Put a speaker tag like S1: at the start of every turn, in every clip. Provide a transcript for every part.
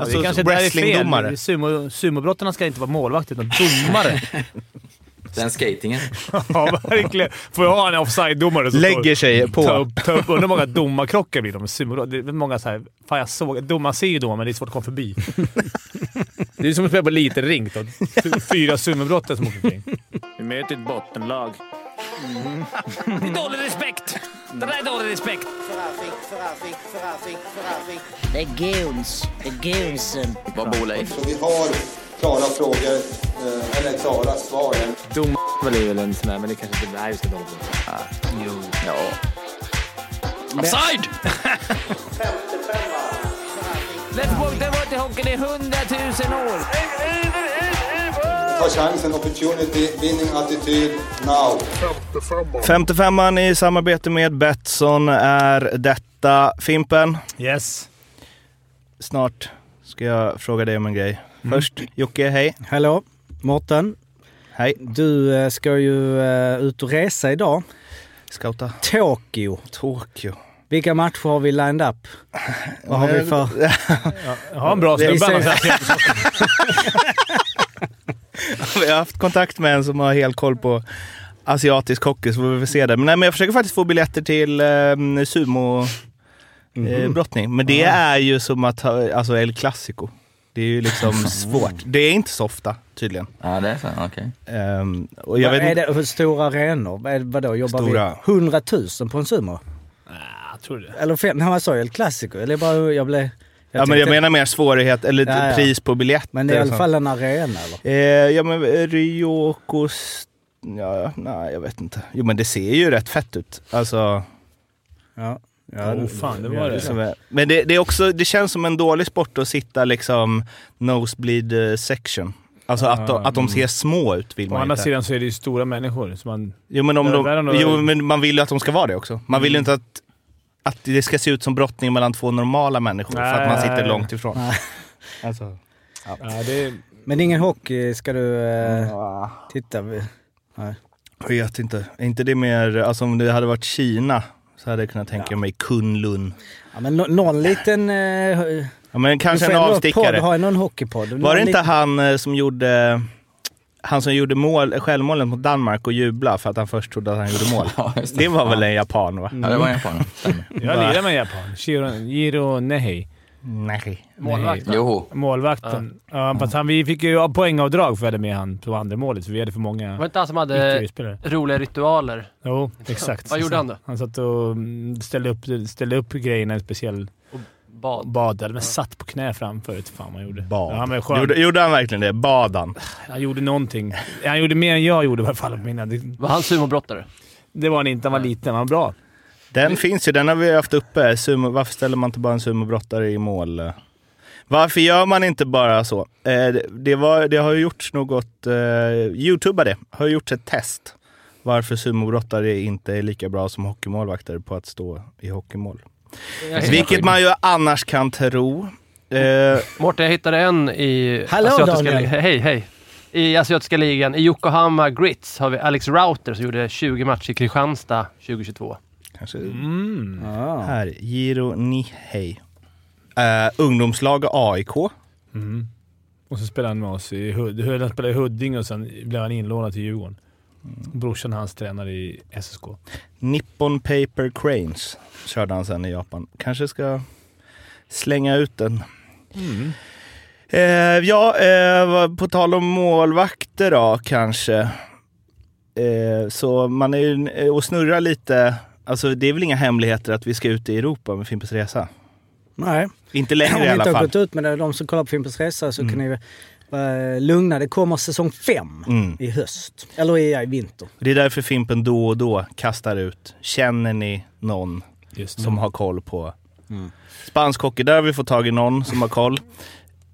S1: Alltså,
S2: det kanske där är fel. Sumo, sumobrottarna ska inte vara målvakter, utan domare.
S3: Den skatingen.
S2: ja, verkligen. Får jag ha en offside-domare som
S1: Lägger sig
S2: Ta
S1: på.
S2: upp, ta upp. Undrar hur många domarkrockar det blir med sumo. Det är många så här, fan jag såg, domaren ser ju domaren, men det är svårt att komma förbi. det är som att spela på liten ring. Då. Fyra sumobrottare som åker omkring. Vi möter ett bottenlag. Det är dålig respekt! Det där är dålig respekt!
S4: Det är goons. Det är goonsen.
S3: Vad bor Leif?
S5: Så vi har klara frågor, eh, eller klara svar.
S2: Domaren är väl en sån där, men det kanske inte... Nej, vi ska dåligt.
S3: Jo. Ja. Offside!
S2: Let's walk the water hockey, det är hundratusen år!
S5: Ta chansen, opportunity, winning attityd, now.
S1: 55an i samarbete med Betsson är detta. Fimpen,
S2: Yes.
S1: snart ska jag fråga dig om en grej. Först, Jocke, hej.
S6: Hallå, Mårten.
S1: Hej.
S6: Du eh, ska ju eh, ut och resa idag.
S1: Scouta.
S6: Tokyo.
S1: Tokyo.
S6: Vilka matcher har vi lined up? Vad har vi för...
S2: Jag har en bra snubbe annars.
S1: Vi har haft kontakt med en som har helt koll på asiatisk hockey, så vi får se det. Men, nej, men jag försöker faktiskt få biljetter till eh, sumo eh, brottning. Men det är ju som att ha, alltså El Clasico. Det är ju liksom svårt. Det är inte så ofta tydligen.
S3: Ja, det är så. Okej.
S1: Ehm, och jag
S6: Vad
S1: vet
S6: är
S1: inte,
S6: det för stora arenor? Är det- Vadå, jobbar
S1: Stora.
S6: vi 100 000 på en sumo?
S2: Jag tror det.
S6: Eller fem? Nej, vad sa jag? El Clasico? Eller bara, jag blev...
S1: ja, men jag menar mer svårighet, eller
S6: Ja, ja.
S1: pris på biljetter.
S6: Men det är i alla fall en arena eller?
S1: Eh, ja men Ryokos... Ja, nej jag vet inte. Jo men det ser ju rätt fett ut. Alltså...
S6: Ja. ja
S2: Oh, fan, det var det.
S1: Som är- Men det, det, är också, det känns som en dålig sport att sitta liksom nosebleed eh, section. Alltså att, de, att de ser små ut vill
S2: Å
S1: man
S2: andra
S1: inte.
S2: sidan så är det ju stora människor. Så man,
S1: Jo men, om
S2: Det
S1: de, jo men man vill ju att de ska vara det också. Man vill ju inte att, att det ska se ut som brottning mellan två normala människor för att man sitter
S2: Nej.
S1: långt ifrån.
S6: Nej.
S1: Alltså,
S2: ja, det,
S6: Men ingen hockey ska du eh, titta? vi- Nej.
S1: jag vet inte. Är inte det mer, alltså om det hade varit Kina så hade jag kunnat tänka mig Kunlun.
S6: Ja, men nå- någon liten... Eh,
S1: Ja men kanske
S6: du
S1: en avstickare.
S6: Podd, har ju någon hockeypodd.
S1: Var
S6: Någon
S1: det inte han eh, som gjorde han som gjorde mål, självmålet mot Danmark och jubla för att han först trodde att han gjorde mål.
S3: Ja, just
S1: Det var väl en japan va?
S3: Ja, det var en japan.
S2: Jag lirar med Japan. Shiro, Jiro Nehei.
S1: Nej.
S2: Målvakt.
S3: Joho.
S2: Målvakten. Ja. fast han, vi fick ju poängavdrag för att vi hade med han på andra målet, för vi hade för många
S7: Var det inte han som hade roliga ritualer?
S2: Jo, exakt.
S7: Vad gjorde han då?
S2: Han satt och mm, ställde upp, ställde upp grejerna i en speciell
S7: Bad.
S2: bad, eller men satt på knä framför. Vet fan vad han gjorde.
S1: Bad.
S2: Ja, men skön.
S1: Gjorde, gjorde han verkligen det? Bad han?
S2: Han gjorde någonting. Han gjorde mer än jag gjorde i alla fall. Mina. Det,
S7: Var han sumobrottare?
S2: det var han inte. Han var liten. Han var bra.
S1: Den finns ju, den har vi haft uppe. Sumo, varför ställer man inte bara en sumobrottare i mål? Varför gör man inte bara så? Eh, det, det, var, det har ju gjorts något, eh, youtubade, har gjorts ett test. Varför sumobrottare inte är lika bra som hockeymålvakter på att stå i hockeymål. Vilket man ju annars kan tro. Eh,
S7: Mårten, jag hittade en i
S6: Hallå,
S7: asiatiska
S6: Daniel.
S7: ligan. Hej, hej. I asiatiska ligan. I Yokohama Grits har vi Alex Router som gjorde 20 matcher i Kristianstad 2022.
S1: kanske
S2: Mm.
S6: Ja.
S1: här, Giro Nihei. Eh, ungdomslag AIK.
S2: Mm. Och så spelade han med oss i Hud. Han spelade i Huddinge och sen blev han inlånad till Djurgården. Brorsan hans tränare i SSK.
S1: Nippon Paper Cranes körde han sen i Japan. Kanske ska slänga ut den. Eh, ja, eh, på tal om målvakter då kanske. Eh, så man är ju eh, och snurrar lite. Alltså det är väl inga hemligheter att vi ska ut i Europa med Fimpens Resa.
S6: Nej.
S1: Inte
S6: Om
S1: längre
S6: vi
S1: i alla
S6: inte har
S1: fall.
S6: gått ut med det, de som kollar på Fimpens Resa, så kan ni vara lugna. Det kommer säsong fem
S1: Mm.
S6: i höst. Eller i, i vinter.
S1: Det är därför Fimpen då och då kastar ut. Känner ni någon
S2: Just
S1: som har koll på spansk hockey? Där har vi fått tag i någon som har koll.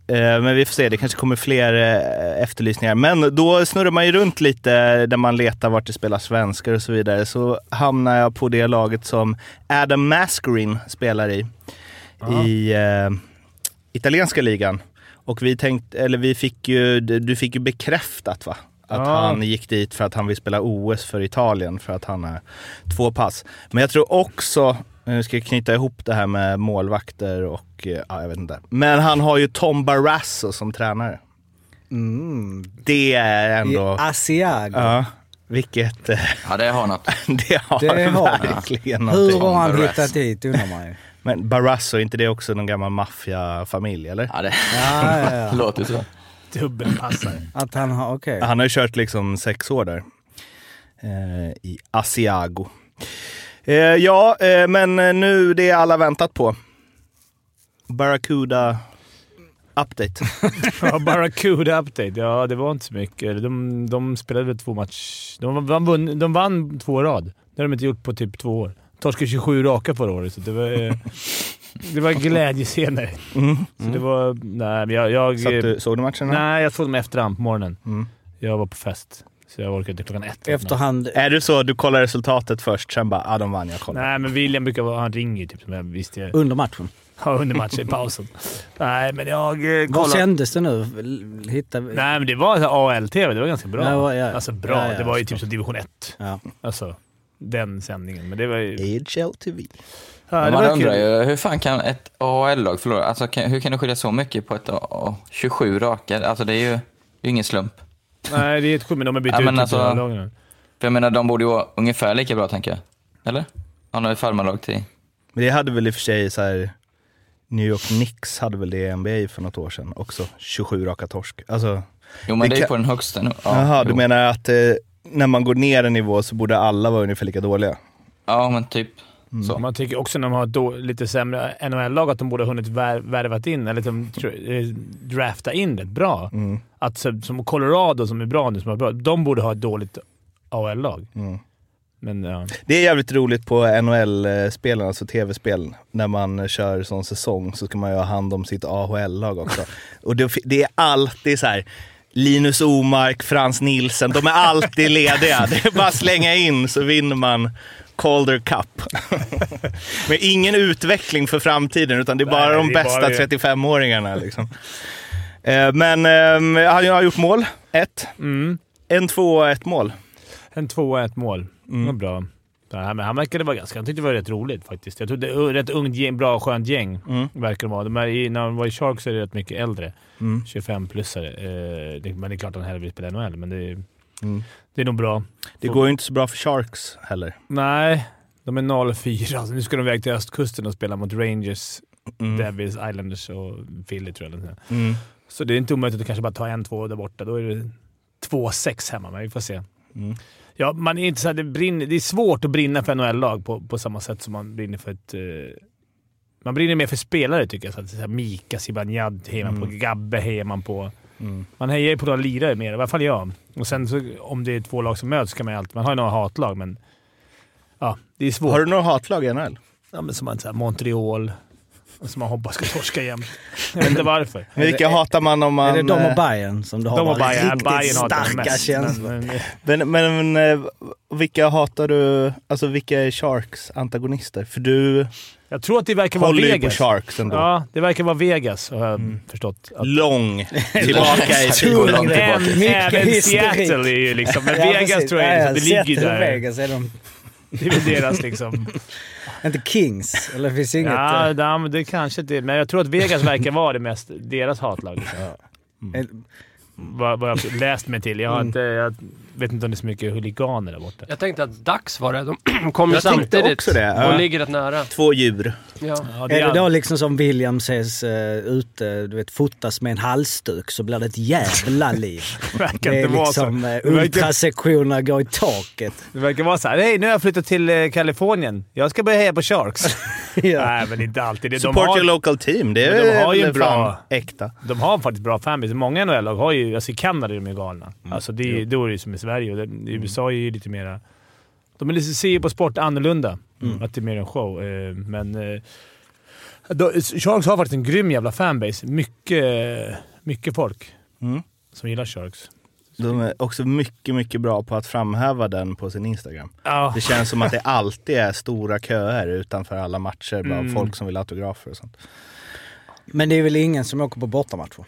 S1: Eh, Men vi får se, det kanske kommer fler eh, efterlysningar. Men då snurrar man ju runt lite där man letar vart det spelar svenskar och så vidare. Så hamnar jag på det laget som Adam Mascarin spelar i. I eh, italienska ligan. Och vi tänkte, eller vi fick ju, du fick ju bekräftat va? Att
S2: Ja.
S1: han gick dit för att han vill spela OS för Italien för att han har två pass. Men jag tror också, Nu ska jag knyta ihop det här med målvakter och, eh, ja jag vet inte. Men han har ju Tom Barrasso som tränare.
S6: Mm.
S1: Det är
S6: I
S1: ändå...
S6: Asiago.
S1: Ja, vilket... eh,
S3: Ja, det har något.
S1: Det har,
S6: Det har
S1: verkligen
S6: Hur
S1: någonting.
S6: har han hittat dit undrar man ju.
S1: Men Barrasso, är inte det också någon gammal maffiafamilj eller?
S3: Ja, det
S6: Ja, ja, ja.
S3: låter så.
S2: Dubbelpassare.
S6: Att han har, okej.
S1: Han har ju kört liksom sex år där. Eh, I Asiago. Eh, ja, eh, men nu det alla väntat på. Barracuda update.
S2: Ja, Barracuda Update. Ja, det var inte så mycket. De, de spelade två matcher. De, vann, de vann två rad. Det har de inte gjort på typ två år. Torskade 27 raka förra året, så det var, eh, det var glädjescener.
S1: Mm.
S2: Så det var... Nej, men jag... jag
S1: Så att du, såg du matchen?
S2: nej, jag såg dem efterhand på morgonen.
S1: Mm.
S2: Jag var på fest, så jag orkade inte klockan ett.
S6: Efterhand.
S1: Är det så att du kollar resultatet först, sen bara ah, de vann, jag kollar.
S2: Nej, men William brukar vara... Han ringer typ som jag visste
S6: Under matchen.
S2: ja, under matchen i pausen. Nej, men jag eh,
S6: Var
S2: kollade...
S6: sändes det nu? Hitta...
S2: Nej, men det var AL-TV. Det var ganska bra.
S6: Ja, ja.
S2: Alltså bra.
S6: Ja, ja,
S2: det var ju typ som division 1.
S6: Ja.
S2: Alltså, den sändningen. Men det var ju...
S1: AHL TV.
S2: Ja, det
S3: Man
S2: var
S3: undrar
S2: kul.
S3: ju, hur fan kan ett AHL-lag förlora? Alltså, kan, hur kan det skilja så mycket på ett A- 27 raka? Alltså, det är ju det är ingen slump.
S2: Nej, det är ett sjukt, men de har bytt
S3: Ja,
S2: ut
S3: alltså-
S2: lagen nu.
S3: För jag menar, de borde ju vara ungefär lika bra, tänker jag. Eller? Han har ju farmarlag till...
S1: Men det hade väl i och för sig så här. New York Knicks hade väl det i NBA för något år sedan också. 27 raka torsk. Alltså,
S3: Jo, men
S1: Det
S3: det, är ju
S1: kan-
S3: på den högsta nu. Ja,
S1: Jaha, du
S3: jo.
S1: menar att eh, när man går ner en nivå så borde alla vara ungefär lika dåliga?
S3: Ja, men typ så.
S2: Man tycker också när de har då, lite sämre NHL-lag att de borde ha hunnit vär, värvat in, eller liksom, eh, drafta in rätt bra.
S1: Mm.
S2: Att som Colorado som är bra nu, som är bra, de borde ha ett dåligt AHL-lag.
S1: Mm.
S2: Men ja.
S1: Det är jävligt roligt på NHL-spelen, alltså tv-spel. När man kör sån säsong så ska man ju ha hand om sitt AHL-lag också. Och det, det är alltid så här. Linus Omark, Frans Nilsen, de är alltid lediga. Det är bara att slänga in så vinner man Calder Cup. Men ingen utveckling för framtiden, utan det är bara
S2: Nej,
S1: de
S2: är
S1: bästa
S2: bara det.
S1: 35-åringarna. Liksom. Eh, Men han har gjort mål, ett.
S2: Mm.
S1: En, två och ett mål.
S2: En 2-1 mål. Det var bra. Ja, men han verkade vara ganska... Han tyckte det var rätt roligt faktiskt. Jag tror det är rätt ungt, gäng, bra, skönt gäng.
S1: Mm.
S2: Verkar de vara. De är när de var i Sharks är det rätt mycket äldre.
S1: Mm.
S2: 25-plussare. Eh, men det är klart att han hellre vill spela NHL, men det är,
S1: Mm.
S2: det är nog bra.
S1: Det går ju inte så bra för Sharks heller.
S2: Nej, de är 0-4. Alltså, nu ska de iväg till östkusten och spela mot Rangers,
S1: Mm.
S2: Devils, Islanders och Philly tror jag.
S1: Mm.
S2: Så det är inte omöjligt att kanske bara ta en, två där borta. Då är det 2-6 hemma, men vi får se. Ja, man är inte så här, det, brinner, det är svårt att brinna för NHL-lag på, på samma sätt som man brinner för ett... Eh, man brinner mer för spelare tycker jag. Så att, så här, Mika Zibanejad hejar man på,
S1: Mm.
S2: Gabbe hejar man på.
S1: Mm.
S2: Man hejar ju på några lirare mer, i alla fall jag. Och sen så, om det är två lag som möts kan man ju alltid... Man har ju några hatlag, men... Ja, det är svårt.
S1: Har du några hatlag i NHL?
S2: Ja, men som man, så här, Montreal, som man hoppas ska torska jämt. Jag vet inte varför.
S1: Men vilka hatar man om man...
S6: Är det de
S1: eh,
S6: och Bayern som du har
S2: De och Bayern,
S6: riktigt
S2: Bayern
S6: starka
S2: mest.
S6: känslor?
S2: Men, men,
S1: Men, men, eh, vilka hatar du? Alltså vilka är Sharks antagonister? För du
S2: jag tror att det verkar vara
S1: ju på
S2: Vegas.
S1: Sharks ändå.
S2: Ja, det verkar vara Vegas har jag förstått. Att
S1: Lång tillbaka i tiden.
S2: Även. Seattle är ju liksom... Men
S6: Ja,
S2: Vegas
S6: precis.
S2: tror jag
S6: Ja,
S2: liksom, det ligger där.
S6: Vegas är de...
S2: Det är väl deras liksom...
S6: Inte Kings, eller finns inget...
S2: ja,
S6: eh,
S2: ja, men det kanske inte Men jag tror att Vegas verkar vara det mest deras hatlag. Liksom.
S6: eh,
S2: Vad, vad jag läst mig till. Jag, har inte, jag vet inte om det är så mycket huliganer där borta.
S7: Jag tänkte att Dax var det. De kom ju
S1: Jag tänkte
S7: samtidigt
S1: också det, ja.
S7: och ligger rätt nära.
S1: Två djur.
S7: Ja.
S2: Ja,
S6: Är det
S2: all-
S6: då liksom som William ses uh, ute, du vet, fotas med en halsduk så blir det ett jävla liv.
S2: verkar
S6: Det är
S2: inte vara
S6: liksom
S2: så.
S6: uh,
S2: Det verkar,
S6: ultrasektioner går i taket.
S2: det verkar vara så här. Hej, nu har jag flyttat till eh, Kalifornien. Jag ska börja heja på Sharks.
S6: ja.
S2: Nej, men inte alltid. Det- De
S1: Support your
S2: har,
S1: local team. Det
S2: Men de
S1: är
S2: har ju en bra-
S1: fan äkta.
S2: de har faktiskt bra fanbase. Många NHL-lag har ju... Alltså i Kanada är de ju galna. Alltså det, är- då är det ju som i Sverige. Och det, I USA är ju lite mera... De är lite, ser ju på sport annorlunda. Att det är mer en show. Eh, men... Eh, då, Sharks har faktiskt en grym jävla fanbase. Mycket, mycket folk
S1: Mm.
S2: som gillar Sharks.
S1: De är också mycket, mycket bra på att framhäva den på sin Instagram.
S2: Ja,
S1: Det känns som att det alltid är stora köer utanför alla matcher. Bara
S2: Mm.
S1: folk som vill ha autografer och sånt.
S6: Men det är väl ingen som åker på bortamatcher?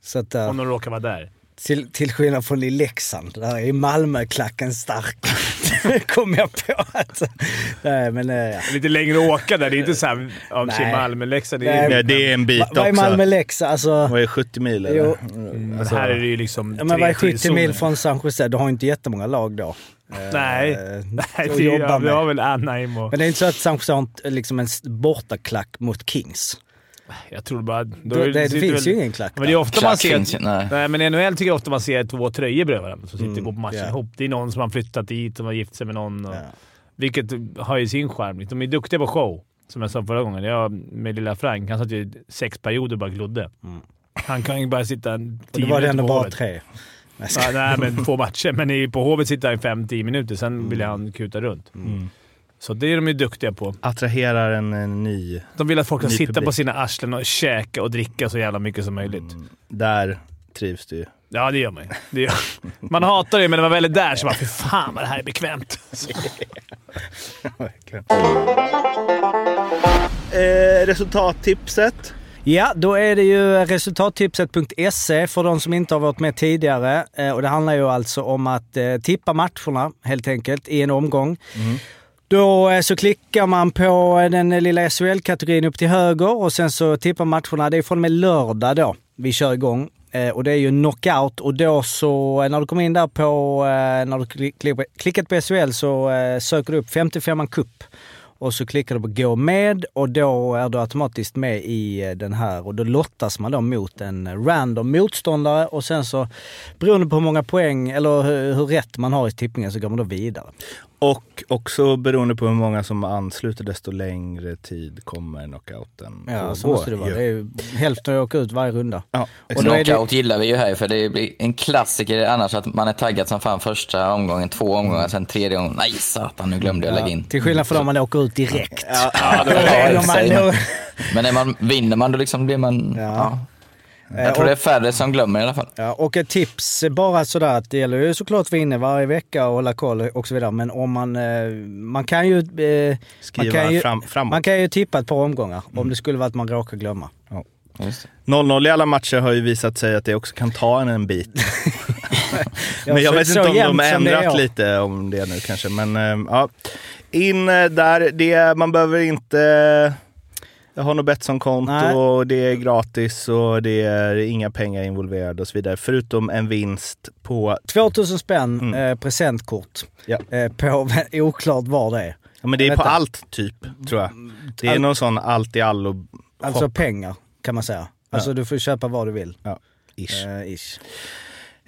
S6: Så att, uh,
S2: om de råkar vara där.
S6: Till, till skillnad från i Leksand, där är Malmö-klacken stark. kom jag på. Att, nej, men, eh, ja.
S2: Lite längre att åka där. Det är inte såhär av
S6: Nej.
S2: sig Malmö-Leksand. Det är,
S1: Nej, det är en bit
S6: Va- Vad är
S1: också.
S6: Malmö-Leksand? Alltså,
S1: Vad är 70 mil eller?
S6: Jo.
S2: men här är det ju liksom
S6: ja, men vad är
S2: tre
S6: 70 mil från San Jose? Du har ju inte jättemånga lag då.
S2: Nej,
S6: Eh,
S2: Nej det
S6: jobba
S2: ja, vi
S6: med.
S2: har väl Anaheim och...
S6: Men det är inte så att San Jose har en- liksom en bortaklack mot Kings.
S2: Jag tror bara... Då
S6: Det, det, finns
S2: väl-
S6: ju ingen klack
S2: Men det är ofta man
S3: Klack
S2: ser...
S3: finns nej.
S2: Nej, men NHL tycker jag ofta man ser två tröjor bredvid varandra som sitter och går på matchen
S6: ja.
S2: ihop. Det är någon som har flyttat dit, som har gift sig med någon. Och,
S6: Ja.
S2: Vilket har ju sin charm. De är duktiga på show, som jag sa förra gången. Jag med lilla Frank, han satt ju sex perioder och bara glodde. Han kan ju bara sitta en
S6: Mm. Och
S2: tio
S6: det var det ändå bara tre. Nej,
S2: nej, men två matcher. Men i, på Hovet sitter han i fem-tio minuter, sen vill han kuta runt.
S1: Mm.
S2: Så det är de ju duktiga på.
S1: Attraherar en, en ny...
S2: De vill att folk ska sitta
S1: publik.
S2: på sina arslen och käka och dricka så jävla mycket som möjligt.
S1: Där trivs du ju.
S2: Ja, det gör man. Det gör. Man hatar det, men när man väl är där så bara “Fy fan vad det här är bekvämt”.
S1: Eh, resultattipset.
S6: Ja, då är det ju resultattipset.se för de som inte har varit med tidigare. Eh, Och det handlar ju alltså om att eh, tippa matcherna helt enkelt i en omgång. Då eh, så klickar man på eh, den eh, lilla SHL-kategorin upp till höger och sen så tippar matcherna. Det är från och med lördag då vi kör igång. Eh, Och det är ju knockout och då så när du kommer in där på, eh, när du klickat på SHL så eh, söker du upp 55 Cup. Och så klickar du på gå med och då är du automatiskt med i den här och då lottas man då mot en random motståndare och sen så beroende på hur många poäng eller hur, hur rätt man har i tippningen så går man då vidare.
S1: Och också beroende på hur många som ansluter desto längre tid kommer knockouten
S6: Ja, så måste det vara. Det är ju hälften åker ut varje runda.
S1: Ja,
S6: Och är det-
S3: Knockout gillar vi ju här för det blir en klassiker annars att man är taggad som fan första omgången, två omgångar, sen tredje omgången. Nej satan, nu glömde jag lägga in.
S6: Till skillnad från om man åker ut direkt.
S3: Ja,
S6: man
S3: säger man.
S6: då-
S3: Men när man vinner man då liksom blir man...
S6: Ja.
S3: Ja. Jag tror det är färre som glömmer i alla fall.
S6: Ja, och ett tips bara sådär att det gäller ju såklart att vinna varje vecka och hålla koll och så vidare. Men om man, eh, man kan ju... Eh, man,
S1: Skriva
S6: kan ju
S1: fram, framåt.
S6: man kan ju tippa ett par omgångar om det skulle vara att man råkar glömma.
S3: Just det.
S1: 0-0 i alla matcher har ju visat sig att det också kan ta en en bit. Men jag vet inte om de har ändrat lite om det nu kanske. Men eh, ja, in eh, där. Det, man behöver inte eh, ha något Betsson-konto
S6: Nej.
S1: och det är gratis och det är inga pengar involverade och så vidare. Förutom en vinst på,
S6: 2000 spänn
S1: Mm.
S6: eh, presentkort
S1: Ja.
S6: eh, på oklart var det är.
S1: ja men det är
S6: Jag
S1: på allt typ tror jag. Det är
S6: All-
S1: någon sån allt i allo
S6: Alltså pengar kan man säga. Alltså du får köpa vad du vill.
S1: ish.
S6: Eh, ish.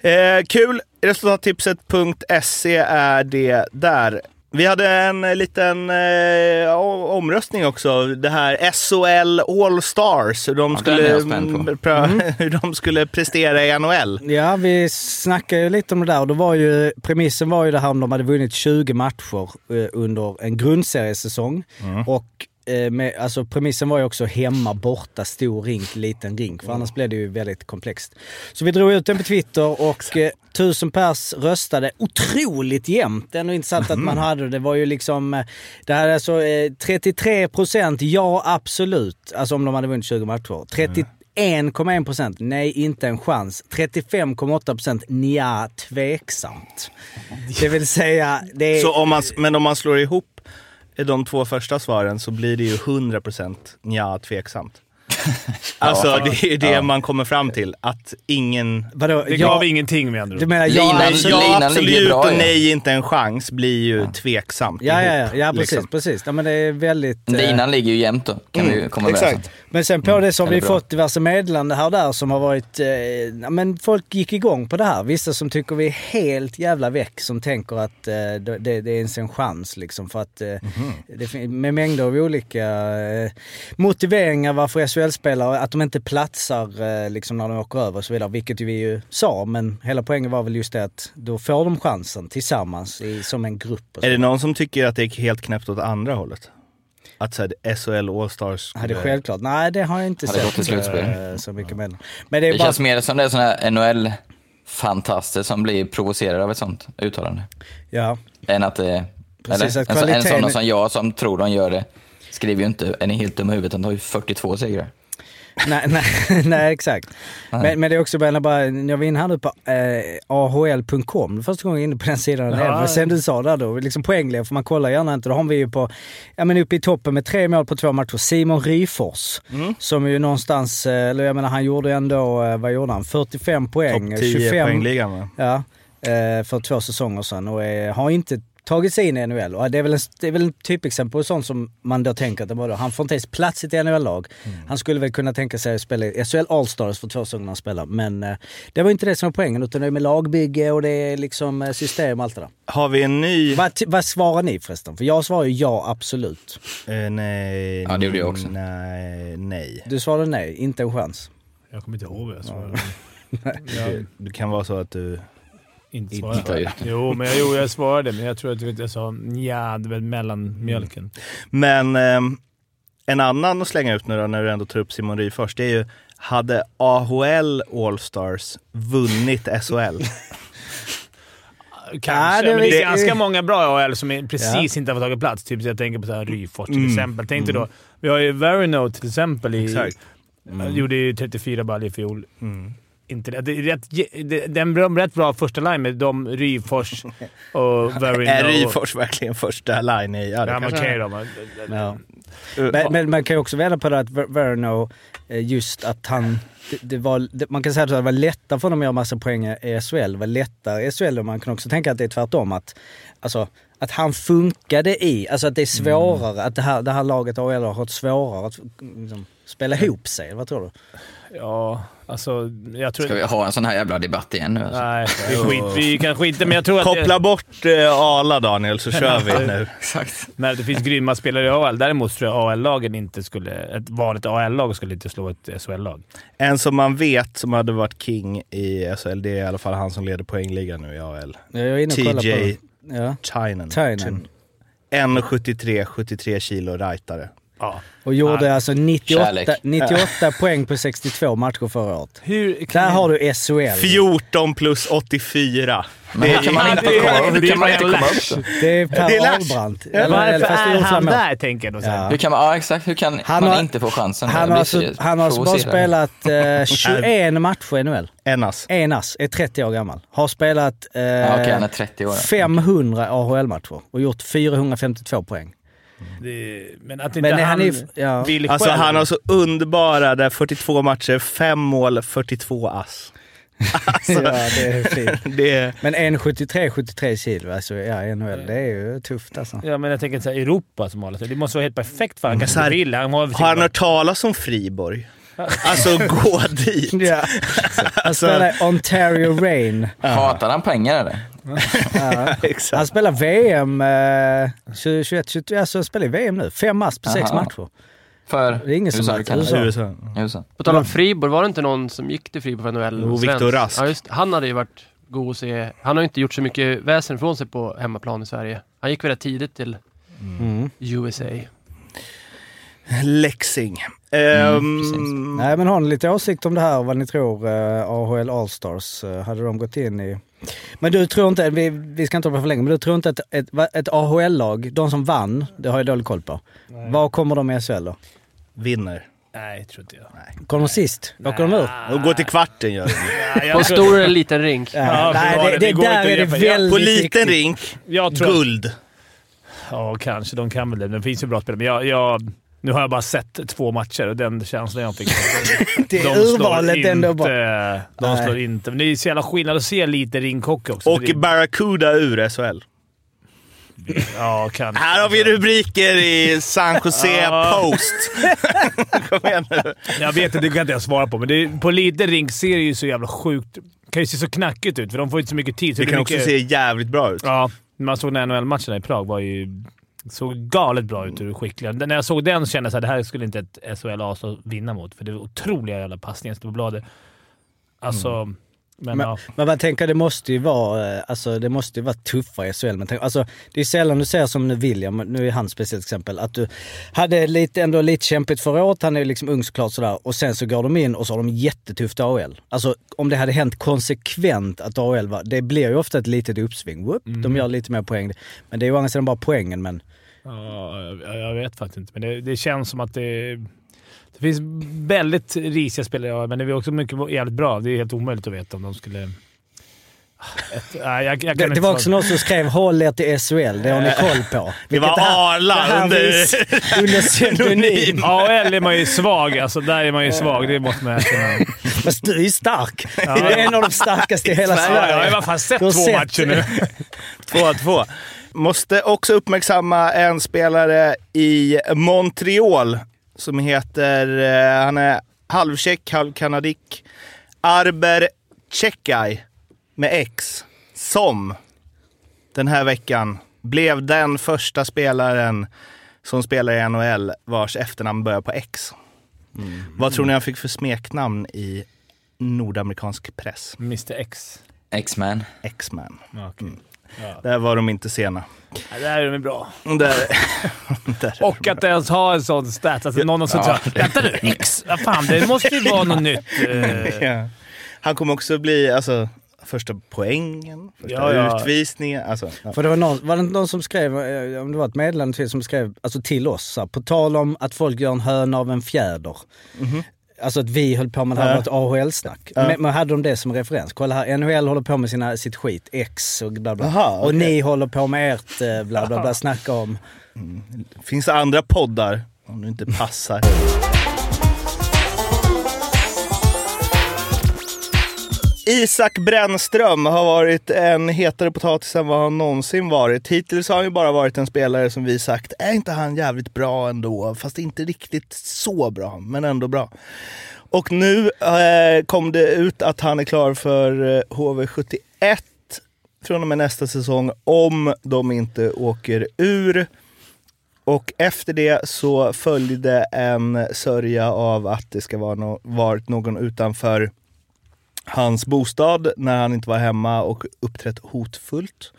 S1: Eh, kul! Resultattipset.se är det där. Vi hade en eh, liten eh, omröstning också. Det här SHL All Stars. Hur de,
S3: Ja,
S1: skulle,
S3: den är jag spänd på.
S1: mm, hur de skulle prestera i NHL.
S6: Ja, vi snackade ju lite om det där och då var ju, premissen var ju det här om de hade vunnit 20 matcher eh, under en grundseriesäsong. Och eh, med, alltså premissen var ju också hemma, borta, stor rink, liten rink. För annars blev det ju väldigt komplext. Så vi drog ut den på Twitter och eh, tusen pers röstade otroligt jämnt. Det är ändå intressant att man hade det. var ju liksom, eh, det här är alltså eh, 33 procent ja absolut. Alltså om de hade vunnit 20 matcher. 30 1,1 procent, nej inte en chans. 35,8 procent, nja tveksamt. Det vill säga, det är...
S1: Så om man, men om man slår ihop de två första svaren så blir det ju 100% nja, tveksamt. Alltså det är det man kommer fram till. Att ingen...
S6: vadå,
S2: Det
S6: ja,
S2: gav ingenting med andra
S6: Du
S2: ord.
S6: menar ja,
S3: Linan-
S6: absolut.
S1: Ja,
S3: linan
S1: absolut
S3: bra,
S1: och
S3: ja.
S1: nej, inte en chans blir ju tveksamt
S6: Ja, ja, ja, ja precis,
S1: liksom.
S6: precis. Ja, men det är väldigt... eh,
S3: Linan ligger ju jämnt då, kan vi ju komma.
S1: Exakt.
S6: Men sen på det så har
S3: det
S6: vi fått diverse meddelanden här och där som har varit... Eh, ja, men folk gick igång på det här. Vissa som tycker vi är helt jävla väck som tänker att eh, det, det är ens en chans liksom för att... Eh, det, fin- med mängder av olika eh, motiveringar varför SHL-spelare, att de inte platsar eh, liksom när de åker över och så vidare. Vilket vi ju sa, men hela poängen var väl just det att då får de chansen tillsammans i, som en grupp. Och så.
S1: Är det någon som tycker att det är helt knäppt åt andra hållet? Att så här, SHL All-Stars
S6: Ja, det är
S1: skulle-
S6: självklart. Nej, det har jag inte
S3: Har det gått till
S6: sett
S3: slutspel?
S6: eh, så mycket med. Men det är
S3: Det
S6: bara...
S3: känns mer som det är sådana här NHL-fantaster som blir provocerade av ett sånt uttalande.
S6: Ja.
S3: Än att det...
S6: Precis,
S3: eller,
S6: att
S3: en, så- en
S6: kvaliteten-
S3: sån som jag som tror de gör det skriver ju inte, är ni helt dumma i huvudet, de har ju 42 segrar.
S6: nej, nej, nej, exakt. Men, men det är också, bara, bara, jag var inne här nu på eh, ahl.com, första gången jag är inne på den sidan.
S2: Ja.
S6: Ja. Sen du sa där då, liksom poängliga, för man kollar gärna inte. Då har vi ju på, ja men uppe i toppen med tre mål på två matcher, Simon Ryfors. Som ju någonstans, eh, eller jag menar han gjorde ändå, eh, vad gjorde han? 45 poäng.
S1: Topp 10 poängligan va?
S6: Ja, eh, för två säsonger sedan och eh, har inte tagit sig in i NHL. Och det är väl en, det är väl en typexempel på sånt som man då tänker att det var då. han får inte ens plats i ett NHL-lag. Han skulle väl kunna tänka sig att spela i SHL All-Stars för två säsonger han spelar. Men eh, det var inte det som var poängen utan det är med lagbygge och det är liksom eh, system och allt det där.
S1: Har vi en ny...
S6: Vad, vad svarar ni förresten? För jag svarar ju ja, absolut.
S1: Eh, nej.
S3: Ja, det gjorde jag också.
S1: Nej. nej.
S6: Du svarade nej, inte en chans.
S2: Jag kommer inte ihåg vad jag svarade.
S1: Det,
S2: Jag
S1: det kan vara så att du...
S2: inte svarade. Jo, men jag, jo, jag svarade, men jag tror att jag sa ja, det var mellanmjölken.
S1: Men ehm, en annan att slänga ut nu då, när du ändå tar upp Simon Ryfors, det är ju hade AHL All-Stars vunnit SHL?
S2: Kanske,
S6: Ja, det
S2: men det är ganska många bra AHL som är- precis inte har fått tagit plats. Typ jag tänker på så här Ryfors till
S1: Mm.
S2: exempel. Tänk dig då, vi har ju Verino till exempel. I,
S1: Exakt.
S2: Gjorde ju 34 baljor i fjol.
S1: Mm.
S2: Inte det. det är rätt, det, det är en bra, rätt bra första line med de Ryfors och Verino.
S1: Är Ryfors verkligen första line i... Ja, det
S2: Ja, okej
S1: är.
S2: då. Men,
S6: Ja. Men, men man kan ju också vända på det att Ver- Verno, eh, just att han... Det, det var, det, man kan säga att det var lättare för honom att göra massa poäng i SHL. Det var lättare i SHL och man kan också tänka att det är tvärtom. Att, alltså, att han funkade i, alltså att det är svårare, att det här, det här laget AHL har haft svårare att liksom, spela ihop sig. Vad tror du?
S2: ja, alltså jag tror...
S3: Ska vi ha en sån här jävla debatt igen nu alltså?
S2: Nej, vi, skit, vi kan skita men jag tror att...
S1: Koppla bort eh, Ala Daniel så kör vi nu.
S3: Exakt.
S2: Men det finns grymma spelare i AL. Däremot tror jag AL-lagen inte skulle... Ett vanligt AL-lag skulle inte slå ett SHL-lag.
S1: En som man vet som hade varit king i SHL, det är i alla fall han som leder poängligan nu i AHL.
S6: Jag är inne och på
S1: TJ
S6: det. Ja.
S1: Tynan.
S6: Tynan.
S1: 1,73, 73 kilo rightare.
S2: Ja.
S6: Och gjorde alltså 98,
S3: Kärlek.
S6: 98 poäng på 62 matcher förra året.
S2: Hur
S6: Där har du SHL.
S1: 14 plus 84.
S3: Men hur kan man inte komma, hur kan man inte komma upp?
S6: Det är Per
S1: Det är Lash.
S6: Ahlbrandt.
S2: Varför är han där, tänker jag då.
S6: Ja.
S3: Hur kan man, ja exakt, hur kan
S6: Han
S3: man
S6: har-
S3: inte få chansen?
S6: Han
S3: Jag
S6: har, alltså,
S3: så
S6: han har alltså bara spelat eh, 21 matcher i NHL.
S1: En ass.
S6: En ass, är 30 år gammal. Har spelat eh,
S3: Ja, okej, han är 30 år.
S6: 500 AHL-matcher och gjort 452 poäng.
S2: Det, men att inte
S6: Men
S2: han,
S6: han är- ja.
S2: vill
S1: Alltså
S2: själv.
S1: han har så underbara, där 42 matcher, 5 mål, 42 ass. Alltså,
S6: ja, det är fint.
S1: det är...
S6: Men 1,73 73 kilo, alltså ja, NHL, det är ju tufft alltså.
S2: Ja, men jag tänker så här, Europa som håller sig. Det måste vara helt perfekt för honom. Han vill. Han har,
S1: Har han hört talas om Friborg? Alltså gå dit.
S6: Ja.
S1: Alltså,
S6: Ontario Rain.
S3: Hatar han pengar eller?
S6: Ja. Han spelar VM eh, 2021, 20, alltså spelar i VM nu. Fem ass på sex
S3: Aha.
S6: matcher.
S3: För
S6: Det är ingen som
S3: USA,
S6: vet.
S3: kanske?
S6: USA.
S1: USA.
S3: USA.
S7: På tal om Friborg, var det inte någon som gick till Friborg för NHL?
S1: Jo? Viktor Rask.
S7: Ja, just, han hade ju varit god att se. Han har ju inte gjort så mycket väsen från sig på hemmaplan i Sverige. Han gick väldigt tidigt till
S6: Mm.
S7: USA.
S1: Leksing.
S3: Mm, precis.
S6: Nej men har ni lite åsikt om det här, vad ni tror eh, AHL Allstars, eh, hade de gått in i... Men du tror inte, vi, vi ska inte hålla på för länge, men du tror inte att ett, ett AHL-lag, de som vann, det har jag dålig koll på. Vad kommer de i SHL då?
S1: vinner.
S2: Nej, tror inte jag.
S6: Kommer de sist? Åker de ur?
S1: Och går till kvarten gör de.
S7: På stor eller liten rink.
S2: Ja,
S6: nej, det,
S2: det-
S6: det, där är det väldigt
S1: På liten rink,
S2: jag tror
S1: guld.
S2: Ja, kanske. De kan väl det. Det finns ju bra spelare, men jag, jag, nu har jag bara sett två matcher och den känslan jag fick.
S6: Det är
S2: de slår
S6: urvalet
S2: inte,
S6: ändå bara.
S2: De
S6: Nej.
S2: slår inte. Men det är så jävla skillnad att se lite ringhockey också.
S1: Och
S2: Det-
S1: Barracuda ur SHL.
S2: Ja, kanske.
S1: Här har vi rubriker i San Jose. Post. Kom igen nu.
S2: Jag vet inte, det kan inte jag svara på, men det på liten rink ser det ju så jävla sjukt... Det kan ju se så knackigt ut, för de får inte så mycket tid. Så
S1: Det
S2: är
S1: kan
S2: mycket,
S1: också se jävligt bra ut.
S2: Ja, när man såg NHL-matcherna i Prag var ju... såg galet bra ut hur skickliga. När jag såg den kände jag att det här skulle inte ett SHL Asa vinna mot, för det var otroliga jävla passningar på bladet. Alltså... Men,
S6: Men,
S2: ja.
S6: men man tänker det måste ju vara, eh, alltså det måste ju vara tuffare i SHL. Men tänk, alltså, det är sällan du ser som nu William, nu är han speciellt exempel, att du hade lite, ändå lite kämpigt förra året, han är ju liksom ung såklart sådär, och sen så går de in och så har de jättetufft AHL. Alltså om det hade hänt konsekvent att AHL var, det blir ju ofta ett litet uppsving. Whoop, De gör lite mer poäng. Men det är ju å andra sidan bara poängen, men
S2: Ja, jag, vet faktiskt inte, men det, det känns som att det... Det finns väldigt risiga spelare, ja, men det är också mycket jävligt bra. Det är helt omöjligt att veta om de skulle... Ett, nej, jag, jag kan
S6: Det, det var också någon som skrev “Håll er till SHL”. Det har ni koll på.
S1: Det var Arla under-
S6: under pseudonym.
S2: AL är man ju svag alltså. Där är man ju svag. Det måste man erkänna.
S6: Fast du är ju stark. Du är en av de starkaste i hela
S2: Ja,
S6: Sverige.
S2: jag har i alla fall sett två
S6: sett-
S2: matcher nu.
S1: 2-2. Måste också uppmärksamma en spelare i Montreal som heter, eh, han är halvtjeck, halvkanadick. Arber Cekai med X. Som den här veckan blev den första spelaren som spelar i NHL vars efternamn börjar på X. Vad tror ni han fick för smeknamn i nordamerikansk press?
S2: Mr X.
S3: X-Man.
S1: X-Man.
S2: Ja.
S1: Där var de inte sena.
S2: Ja, där är de bra.
S1: Där, där är
S2: Och
S1: de
S2: att ens ha en sån stat. Alltså någon som
S1: Ja.
S2: säger “Vänta nu, X! Vad fan, det måste ju vara något nytt.” eh.
S1: Ja. Han kommer också bli alltså, första poängen, första
S2: Ja, ja.
S1: utvisningen. Alltså, ja.
S6: För det var, någon, var det någon som skrev, eh, om det var ett meddelande till som skrev, alltså till oss, så här, på tal om att folk gör en höna av en fjäder. Alltså att vi höll på med det här ett AHL-snack.
S1: Ja.
S6: Men, men hade de det som referens? Kolla här, NHL håller på med sina, sitt skit, X och bla bla.
S1: Aha,
S6: Och
S1: okej.
S6: ni håller på med ert eh, bla bla bla, snacka om.
S1: Finns det andra poddar, om du inte passar? Isak Brännström har varit en hetare potatis än vad han någonsin varit. Hittills har han ju bara varit en spelare som vi sagt, är inte han jävligt bra ändå? Fast inte riktigt så bra, men ändå bra. Och nu eh, kom det ut att han är klar för eh, HV71 från och med nästa säsong om de inte åker ur. Och efter det så följde en sörja av att det ska vara no- varit någon utanför hans bostad när han inte var hemma och uppträtt hotfullt.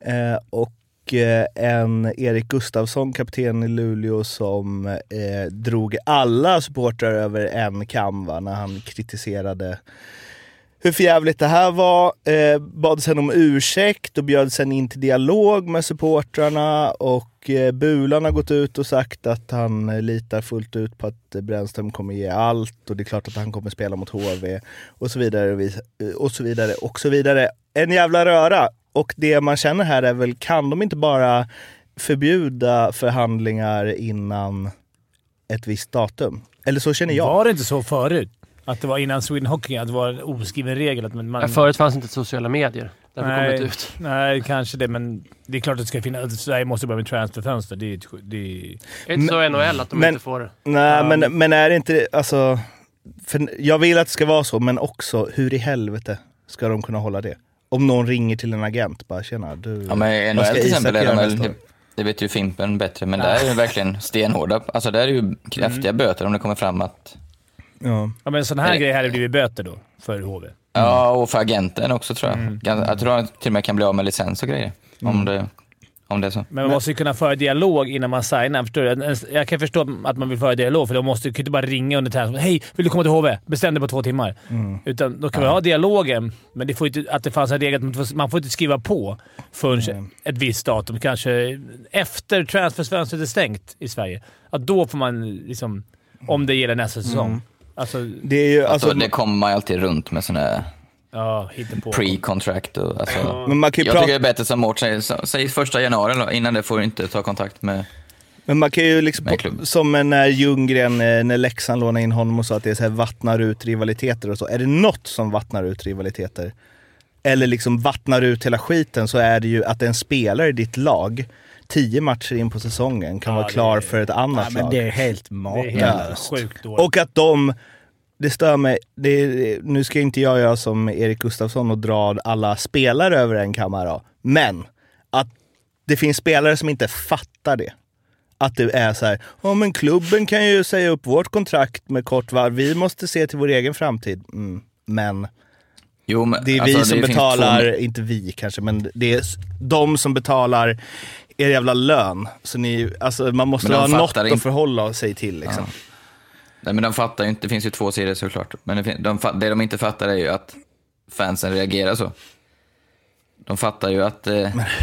S1: Eh, och eh, en Erik Gustafsson, kapten i Luleå, som eh, drog alla supportrar över en kam va, när han kritiserade hur förjävligt det här var. Eh, bad sen om ursäkt och bjöd sen in till dialog med supportrarna och eh, Bulan har gått ut och sagt att han eh, litar fullt ut på att Brännström kommer ge allt och det är klart att han kommer spela mot HV och så vidare och, eh, och så vidare och så vidare. En jävla röra! Och det man känner här är väl, kan de inte bara förbjuda förhandlingar innan ett visst datum? Eller så känner jag.
S2: Var det inte så förut? Att det var innan Sweden Hockey, att det var en oskriven regel att man... man
S7: Förut fanns inte sociala medier. Har
S2: Nej.
S7: kommit ut.
S2: Nej, kanske det, men det är klart att det ska finnas... Sverige måste börja med transferfönster. Det är, det är,
S7: Det är inte så i NHL att de
S1: men-
S7: inte får det.
S1: Nej,
S2: Ja.
S1: men, men är det inte, alltså... För jag vill att det ska vara så, men också hur i helvete ska de kunna hålla det? Om någon ringer till en agent, bara tjena du...
S3: Ja men NHL till exempel är de det,
S1: år?"
S3: det vet ju Fimpen bättre, men där är det verkligen stenhårda. Alltså där är ju kraftiga böter om det kommer fram att...
S1: Ja.
S2: ja, men en sån här grej hade blivit böter då, för HV.
S3: Ja, och för agenten också tror jag.
S2: Mm.
S3: Gan- Jag tror han till och med kan bli av med licens och grejer. Om, det, om det är så.
S2: Men man måste ju kunna föra dialog innan man signar. Förstår du? Jag kan förstå att man vill föra dialog, för de måste ju inte bara ringa under träningen. Hej, vill du komma till HV? Bestäm dig på två timmar. Utan då kan vi ha dialogen, men det får inte, att det fanns en regel att man får- man inte skriva på förrän ett visst datum. Kanske efter transferfönstret är stängt i Sverige. Att då får man liksom... Om det gäller nästa säsong. Alltså,
S1: Det är ju, alltså,
S3: Alltså, det kommer man ju alltid runt med sådana här
S2: ja,
S3: pre-contract. Och, alltså,
S1: men man kan ju
S3: jag
S1: prata...
S3: tycker det är bättre som Mårten säger, så- säg första januari då. Innan det får du inte ta kontakt med...
S1: Men man kan ju liksom, som när Ljunggren, eh, när Leksand lånade in honom och sa att det är så här vattnar ut rivaliteter och så. Är det något som vattnar ut rivaliteter, eller liksom vattnar ut hela skiten, så är det ju att en spelare i ditt lag, tio matcher in på säsongen, kan
S2: Ja,
S1: vara
S2: det
S1: klar
S2: är-
S1: för ett annat
S6: men
S1: lag.
S6: det är helt
S2: Det är
S6: makalöst.
S1: Och att de, det stör mig, det, nu ska inte jag göra som Erik Gustafsson och dra alla spelare över en kammare, men att det finns spelare som inte fattar det. Att det är så här, ja men klubben kan ju säga upp vårt kontrakt med kort varv, vi måste se till vår egen framtid. Mm. Men
S3: Jo, men,
S1: det är
S3: alltså,
S1: vi som betalar,
S3: två-
S1: inte vi kanske, men det är de som betalar er jävla lön. Så ni, alltså, man måste
S3: Men
S1: ha något att förhålla sig till. Liksom.
S3: Nej, men de fattar ju inte. Det finns ju två sidor såklart. Men det, de, det de inte fattar är ju att fansen reagerar så. De fattar ju att... Eh,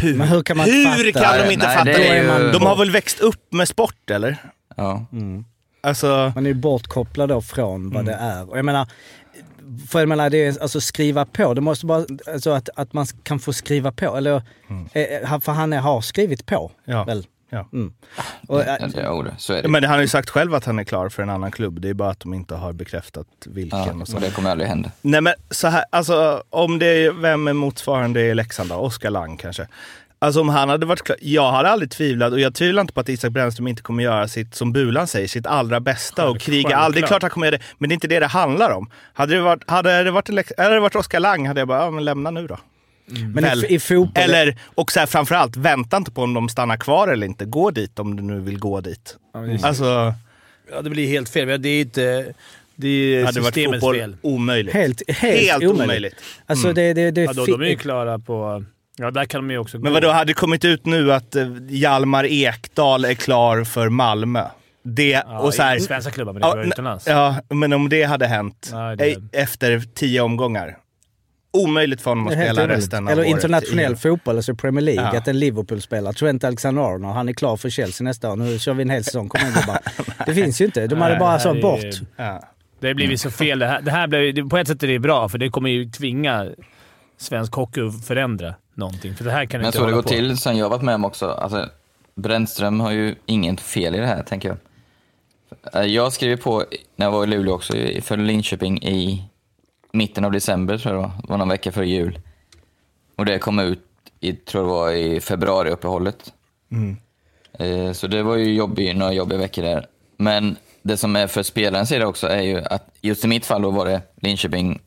S6: Men hur kan man
S1: Hur
S6: inte fatta?
S1: kan de inte
S3: Nej,
S1: fatta
S3: det ju-
S1: De har väl växt upp med sport eller?
S3: ja.
S1: Alltså,
S6: Man är ju bortkopplad då från vad
S1: Mm.
S6: det är. Och jag menar, för jag menar, det är alltså skriva på. Det måste bara, alltså att, att man kan få skriva på. Eller, eh, för han är, har skrivit på.
S1: Mm. Ja.
S6: Väl?
S1: Ja.
S6: Mm. Och,
S3: Ja,
S6: eh,
S3: det, jo, det- så är det.
S1: men han har ju sagt själv att han är klar för en annan klubb. Det är bara att de inte har bekräftat vilken.
S3: Ja,
S1: och så.
S3: och det kommer aldrig hända.
S1: Nej men så här, alltså om det är, vem är motsvarande i Leksand då? Oskar Lang kanske? Alltså om han hade varit klar, jag hade aldrig tvivlat och jag tvivlar inte på att Isak Brännström inte kommer göra sitt, som Bulan säger, sitt allra bästa och kriga. Det är klart han kommer göra det, men det är inte det det handlar om. Hade det varit, hade det varit, hade det varit Oskar Lang hade jag bara, ja men lämna nu då.
S6: men
S1: Väl.
S6: i, i fotboll...
S1: Eller, och så här, framförallt, vänta inte på om de stannar kvar eller inte. Gå dit om du nu vill gå dit. Alltså,
S2: Ja, det blir helt fel. Det är inte... Det är
S1: hade det varit
S2: systemets
S1: fotboll
S2: fel.
S1: omöjligt.
S6: helt, helt,
S1: Helt
S6: omöjligt.
S1: omöjligt.
S6: Alltså det, det, det
S2: Ja, då, de är ju klara på... Ja, där kan de ju också
S1: Men
S2: gå.
S1: vadå, hade det kommit ut nu att eh, Hjalmar Ekdal är klar för Malmö? Det,
S2: Ja,
S1: och så här,
S2: i svenska klubbar, men det
S1: ja,
S2: var utomlands.
S1: ja, men om det hade hänt
S2: Nej, det-
S1: eh, efter tio omgångar. Omöjligt för honom att spela
S6: omöjligt.
S1: resten av
S6: Eller
S1: året.
S6: internationell
S1: i-
S6: fotboll, alltså Premier League.
S1: Ja.
S6: Att en Liverpool-spelare, Trent Alexander-Arnold, han är klar för Chelsea nästa år. Nu kör vi en hel säsong. Kom igen gubbar. Det finns ju inte. De hade
S2: Nej,
S6: bara så
S2: är-
S6: bort.
S1: Ja.
S2: Det har blivit så fel. Det här, det här blev, på ett sätt är det bra, för det kommer ju tvinga svensk hockey att förändra någonting. För det här kan
S3: Men
S2: inte
S3: så det gått
S2: på.
S3: till sen jag varit med om också. Alltså, Brännström har ju inget fel i det här, tänker jag. Eh, Jag skrev på, när jag var i Luleå också, för Linköping i mitten av december, tror jag det var. Det var någon vecka före jul. Och det kom ut, i, tror jag det var i februariuppehållet. Eh, Så det var ju jobbig, några jobbiga veckor där. Men det som är för spelarens sida också är ju att, just i mitt fall då var det Linköping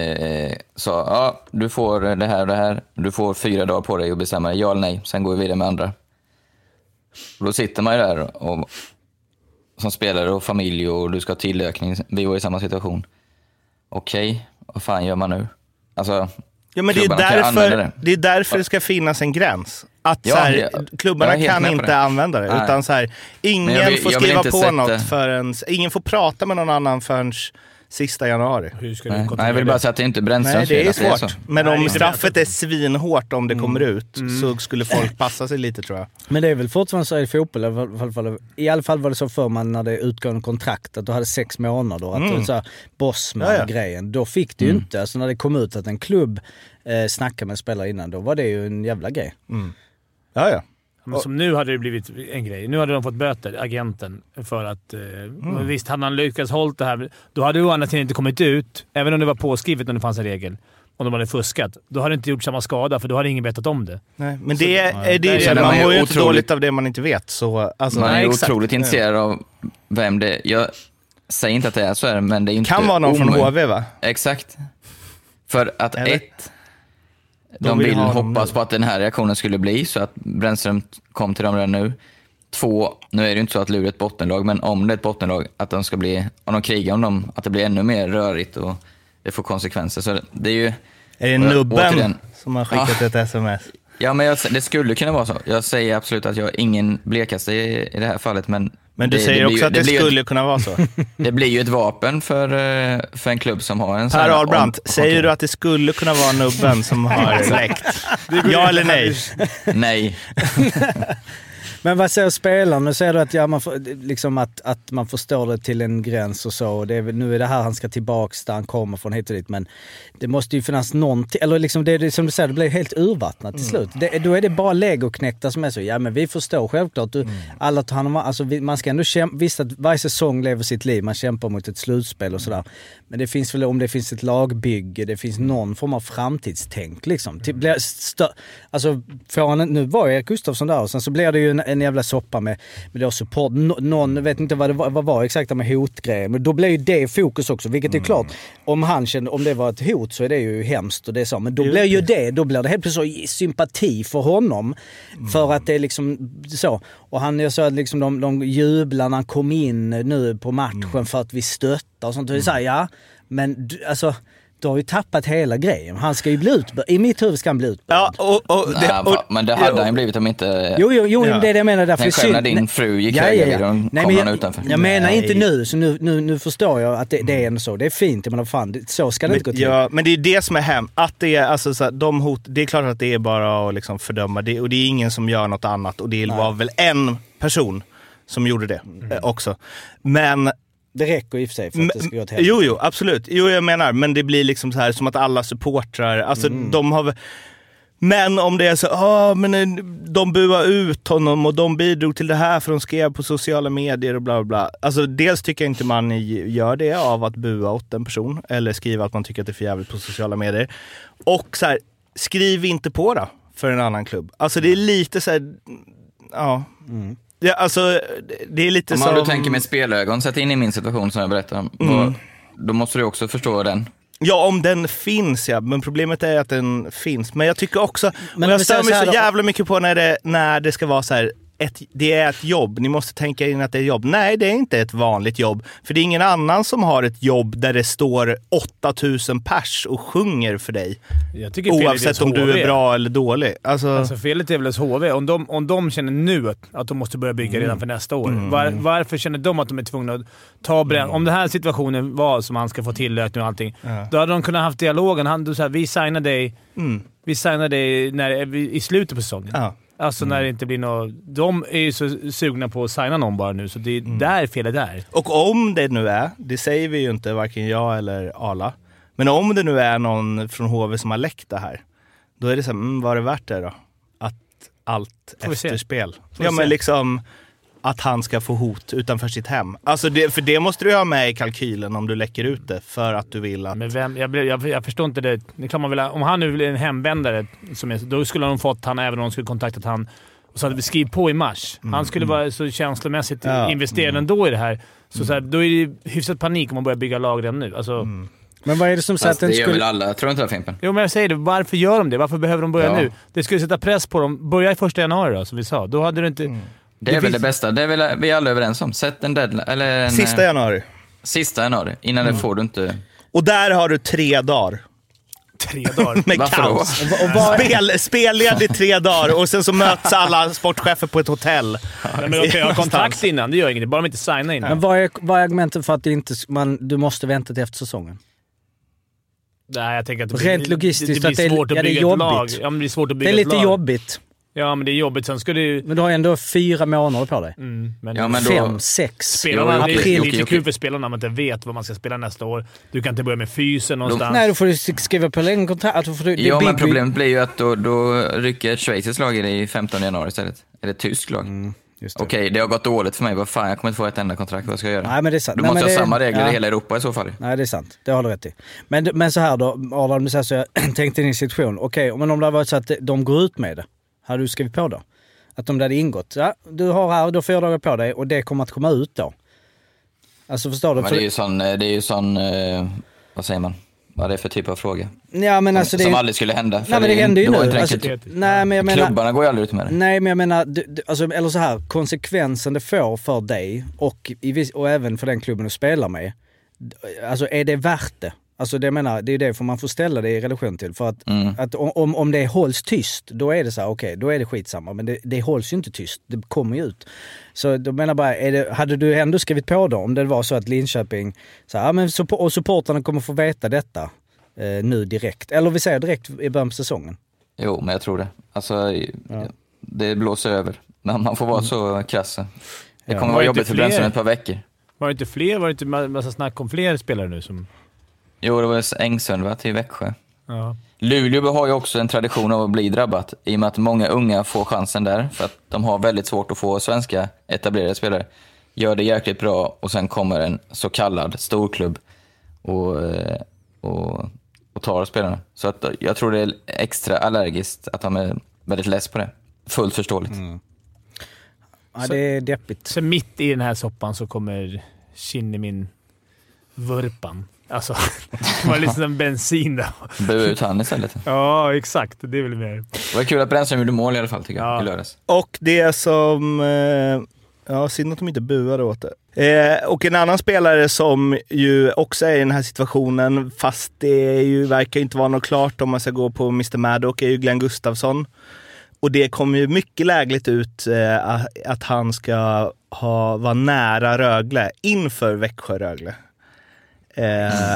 S3: eh, sa ja, du får det här och det här. Du får fyra dagar på dig att bestämma dig, ja eller nej. Sen går vi vidare med andra. Och då sitter man ju där och, som spelare och familj och du ska ha tillökning. Vi var i samma situation. Okej, vad fan gör man nu? Alltså,
S1: Ja, men det är, därför,
S3: det.
S1: det är därför det ska finnas en gräns. Att
S3: Ja,
S1: så här,
S3: jag-
S1: klubbarna
S3: jag
S1: kan inte
S3: det.
S1: använda det.
S3: Nej.
S1: Utan så här, ingen
S3: vill-
S1: får skriva på något förrän... Ingen får prata med någon annan förrän sista januari.
S2: Hur ska
S3: nej, nej, jag vill bara säga att det är inte Brännströms
S1: Nej, det är
S3: att det är
S1: svårt. Men om straffet är svinhårt om det kommer
S3: Mm.
S1: ut så skulle folk passa sig lite tror jag.
S6: Men det är väl fortfarande så i fotboll, i alla fall, i alla fall var det så för man när det utgår en kontrakt, att du hade sex månader. Att det var så här, Bosman-grejen. Då fick du ju inte, alltså när det kom ut att en klubb eh, snackade med en spelare innan, då var det ju en jävla grej.
S1: Ja, ja.
S2: Men som nu hade det blivit en grej. Nu hade de fått böter, agenten, för att... Eh, men Visst, hade han lyckats hålla det här, då hade det å andra sidan inte kommit ut, även om det var påskrivet när det fanns en regel, om de hade fuskat. Då hade det inte gjort samma skada, för då hade ingen vetat om det.
S1: Nej, men det är, det är,
S2: Nej,
S1: det
S3: är
S1: man mår ju inte
S3: otroligt-
S1: dåligt av det man inte vet. Så, alltså,
S3: Man
S1: nej,
S3: är
S1: exakt.
S3: otroligt intresserad av vem det är. Jag säger inte att det är så här, men det är inte
S1: Kan vara någon från
S3: omöjligt.
S1: HV va?
S3: Exakt. För att
S1: Eller?
S3: ett, de
S1: vill
S3: vill
S1: dem
S3: hoppas på att den här reaktionen skulle bli så att Brännström kom till dem redan nu. Två, nu är det ju inte så att Luleå är ett bottenlag, men om det är ett bottenlag, att de ska bli, om de krigar om dem, att det blir ännu mer rörigt och det får konsekvenser. Så det är ju,
S1: Är det nubben
S3: återigen.
S1: som har skickat
S3: Ja.
S1: ett sms?
S3: ja men jag, det skulle kunna vara så. Jag säger absolut att jag har ingen blekaste i, i det här fallet, men
S1: Men du
S3: det,
S1: säger
S3: det
S1: också
S3: ju-
S1: att det,
S3: blir ju ett-
S1: skulle kunna vara så.
S3: Det blir ju ett vapen för, eh, för en klubb som har en sån
S1: Per
S3: här-
S1: Ahlbrandt, säger du att det skulle kunna vara nubben som har läckt? Ja eller nej?
S3: Nej.
S6: Men vad säger spelaren? Nu säger du att, ja, man, får, liksom att, att man förstår det till en gräns och så. Och det är, nu är det här han ska tillbaks där han kommer från hit och dit. Men det måste ju finnas någonting, eller liksom det, som du säger, det blir helt urvattnat till slut. Det, då är det bara legoknäckta som är så, ja men vi förstår självklart. Du, Alla tar hand om, alltså man ska ändå kämpa, visst att varje säsong lever sitt liv, man kämpar mot ett slutspel och sådär. Men det finns väl, om det finns ett lagbygge, det finns någon form av framtidstänk liksom. Till, blir stö, alltså, nu var ju Erik Gustafsson där och sen så blir det ju en, en jävla soppa med, med då support. Nå, någon, vet inte vad det var, vad var exakt med hotgrejer, men då blir ju det fokus också. Vilket är klart, om han kände, om det var ett hot så är det ju hemskt och det är så. Men då blir ju det, då blir det helt plötsligt sympati för honom. För att det är liksom så. Och han, jag såg att liksom de, de jublar när han kom in nu på matchen för att vi stöttar och sånt. Och är så här, ja, men du, alltså du har ju tappat hela grejen. Han ska ju bli utbörd. I mitt huvud ska han bli utbörd.
S1: Ja, och, och,
S3: Nej,
S1: och,
S3: men det hade han ju blivit om inte...
S6: Jo, jo, jo
S1: Ja.
S6: det är det jag menar. Därför är
S3: själv när din
S6: Nej.
S3: fru gick
S6: Ja,
S3: höga
S6: ja, ja. Nej,
S3: kom
S6: men
S3: han
S6: jag,
S3: utanför.
S6: jag menar
S1: Nej.
S6: inte nu, så nu, nu, nu förstår jag att det, det är ändå så. Det är fint, men vad fan, det- så ska det inte gå
S1: men,
S6: till.
S1: ja, men det är det som är hem. Att det är, alltså, så här, de hot, det är klart att det är bara att liksom fördöma. Det, och det är ingen som gör något annat. Och det var väl en person som gjorde det eh, också. Men
S6: Det räcker i och för sig för att det ska gå till
S1: Mm, Jo, jo, absolut. Jo, jag menar, men det blir liksom så här som att alla supportrar, alltså
S6: Mm.
S1: de har men om det är så, ah, men eh, de buar ut honom och de bidrog till det här för de skrev på sociala medier och bla bla bla. Alltså dels tycker jag inte man gör det av att bua åt en person eller skriva att man tycker att det är för jävligt på sociala medier. Och så här, skriv inte på då för en annan klubb. Alltså det är lite så här, ja. Ja alltså det är lite
S3: Om
S1: som...
S3: man då tänker med spelögon, sätt in i min situation som jag berättade om.
S1: Mm.
S3: Då måste du också förstå den.
S1: Ja, om den finns ja. Men problemet är att den finns. Men jag tycker också,
S6: Men om
S1: jag stör mig
S6: så
S1: så jävla mycket på när det, när det ska vara så här, ett, det är ett jobb. Ni måste tänka in att det är jobb. Nej, det är inte ett vanligt jobb. För det är ingen annan som har ett jobb där det står 8000 pers och sjunger för dig. Oavsett om du
S2: HV.
S1: är bra eller dålig. Alltså,
S2: Alltså felet är väl hos HV. Om de, om de känner nu att, de måste börja bygga redan för nästa år.
S1: Mm.
S2: Var, varför känner de att de är tvungna att ta bränn... Om den här situationen var som han ska få tillökning och allting, då hade de kunnat haft dialogen. Han, du, så här, vi signar dig,
S1: mm,
S2: vi signar dig när, i slutet på säsongen.
S1: ja.
S2: Alltså när det inte blir något... De är ju så sugna på att signa någon bara nu, så det är
S1: Mm.
S2: där felet är.
S1: Och om det nu är, det säger vi ju inte varken jag eller Arla, men om det nu är någon från HV som har läckt det här, då är det så här, mm, var det värt det då? Att allt efterspel. Ja men liksom att han ska få hot utanför sitt hem. Alltså det, för det måste du ha med i kalkylen om du läcker ut det för att du vill att...
S2: Men vem, jag, blev- jag, jag förstår inte det. det kan man väl, om han nu är en hemvändare, som är, då skulle de fått han även om de skulle kontaktat han och så hade vi skrivit på i mars. Han skulle vara så känslomässigt
S1: Ja.
S2: investerad ändå i det här. Så, så här, då är det hyfsat panik om man börjar bygga lag redan nu. Alltså,
S6: Men vad är det som säger att den
S3: det gör väl
S6: skulle...
S3: alla, tror du inte det Fimpen?
S2: Jo, men jag säger det. Varför gör de det? Varför behöver de börja
S3: Ja.
S2: nu? Det skulle sätta press på dem. Börja i första januari då, som vi sa. Då hade du inte...
S3: Det är
S2: Det
S3: väl
S2: finns-
S3: det bästa. Det är väl vi är alla överens om. Sätt en deadline, eller en,
S1: Sista
S3: eh,
S1: januari.
S3: sista januari. Innan det får du inte...
S1: Och där har du tre dagar
S2: Tre dagar.
S1: med
S3: Varför då?
S1: kaos.
S6: Och vad,
S1: Spel, spelledig tre dagar och sen så möts alla sportchefer på ett hotell.
S2: Men de kan ju ha kontakt innan. Det gör inget. Bara de inte signar innan.
S6: men vad är, vad är argumentet för att det inte, man, du måste vänta till efter säsongen?
S2: Nej, jag tänker att det
S6: Rent logistiskt
S2: det,
S6: att det är-
S2: blir svårt att
S6: det är
S2: bygga ett lag. Ja, det är svårt att
S6: Det
S2: bygga
S6: är
S2: ett
S6: lite jobbigt.
S2: Ja, men det är jobbigt. Sen ska det ju...
S6: Men du har ändå fyra månader på dig.
S2: Mm, men
S3: Ja, men då-
S6: Fem, sex.
S2: Spelarna,
S3: Jo,
S2: det är
S3: okej,
S2: det är lite kul för spelarna om man inte vet vad man ska spela nästa år. Du kan inte börja med fysen någonstans.
S6: Nej, då får du skriva på längre kontrakt. Alltså du,
S3: Ja, men problemet blir ju att då, då rycker ett schweiziskt lag i det i 15 januari istället. Eller ett tyskt lag.
S6: Mm, just det.
S3: Okej, det har gått dåligt för mig. Vad fan, jag kommer inte få ett enda kontrakt. Vad ska jag göra?
S6: Nej, men det är sant.
S3: Du
S6: Nej,
S3: måste
S6: men
S3: ha
S6: det-
S3: samma regler
S6: ja.
S3: i hela Europa i så fall.
S6: Nej, det är sant. Det har du rätt i. Men, men så här då, Adam, du säger så, jag tänkte i din situation. Okej, men om det hade varit så att de går ut med det, hade du skrivit på då? Att om det hade ingått, ja, du har här, du har fyra dagar på dig och det kommer att komma ut då. Alltså förstår du?
S3: Men det är ju sån, det är ju sån eh, vad säger man? Vad är det för typ av fråga?
S6: ja, men alltså det,
S3: som aldrig skulle hända.
S6: Nej, men det händer ju nu. Alltså, nej, men jag menar...
S3: Klubbarna går ju aldrig ut med det.
S6: Nej, men jag menar, du, du, alltså, eller så här, konsekvensen det får för dig och, i, och även för den klubben du spelar med. Alltså är det värt det? Alltså det jag menar, det är det för man får ställa det i relation till. För att,
S3: Mm.
S6: att om, om det hålls tyst, då är det så här, okej, då är det skitsamma. Men det, det hålls ju inte tyst, det kommer ju ut. Så då menar jag bara, är det, hade du ändå skrivit på då om det var så att Linköping, så här, ja, men, och supportrarna kommer få veta detta eh, nu direkt. Eller vi säger direkt i början på säsongen.
S3: Jo, men jag tror det. Alltså, det blåser över. Men man får vara så krass. Det
S6: Ja.
S3: kommer
S2: Var
S3: vara jobbigt för Brännström ett par veckor.
S2: Var det inte fler? Var det inte ma- massa snack om fler spelare nu som...
S3: Jo, det var Engsund va, till Växjö.
S2: Ja.
S3: Luleå har ju också en tradition av att bli drabbat i och med att många unga får chansen där för att de har väldigt svårt att få svenska etablerade spelare. Gör det jäkligt bra och sen kommer en så kallad storklubb och, eh, och, och tar spelarna. Så att jag tror det är extra allergiskt att de är väldigt less på det. Fullt förståeligt.
S6: Ja, det är deppigt.
S2: Så mitt i den här soppan så kommer Kinnimin Vurpan. Alltså, det var lite som bensin där.
S3: Bua ut han istället.
S2: Ja, exakt. Det är väl mer...
S3: Det var kul att Brännström gjorde mål i alla fall tycker jag,
S2: Ja.
S3: i lördags.
S1: Och det som... Eh, ja, synd att de inte buade åt det. Eh, och en annan spelare som ju också är i den här situationen, fast det ju, verkar inte vara något klart om man ska gå på Mr Maddock, är ju Glenn Gustafsson. Och det kommer ju mycket lägligt ut eh, att- att han ska ha, vara nära Rögle inför Växjö-Rögle. Eh,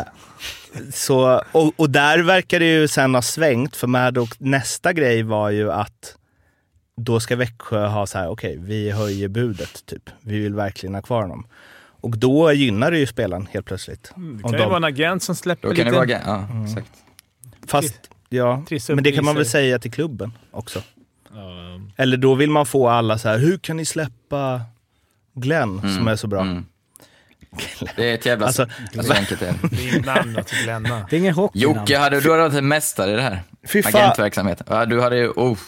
S1: så, och, och där verkar det ju sen ha svängt, för Maddock nästa grej var ju att då ska Växjö ha så här, okej, vi höjer budet typ. Vi vill verkligen ha kvar honom. Och då gynnar det ju spelaren helt plötsligt.
S2: Det
S1: Om
S2: kan ju
S1: de-
S2: vara en agent som släpper
S3: Då kan
S2: lite...
S3: det vara... Ja, exakt.
S1: Fast, ja, men det kan man väl säga till klubben också.
S2: Ja,
S1: Eller då vill man få alla så här, hur kan ni släppa Glenn som är så bra?
S3: Det är ett jävla...
S1: Alltså-
S3: så enkelt är det.
S2: det är inget namn att glänna.
S6: Det är ingen hockey
S3: Jocke, hade, du hade varit en mästare i det här.
S1: Fy fan.
S3: Agentverksamhet. Ja, du hade ju... Oh.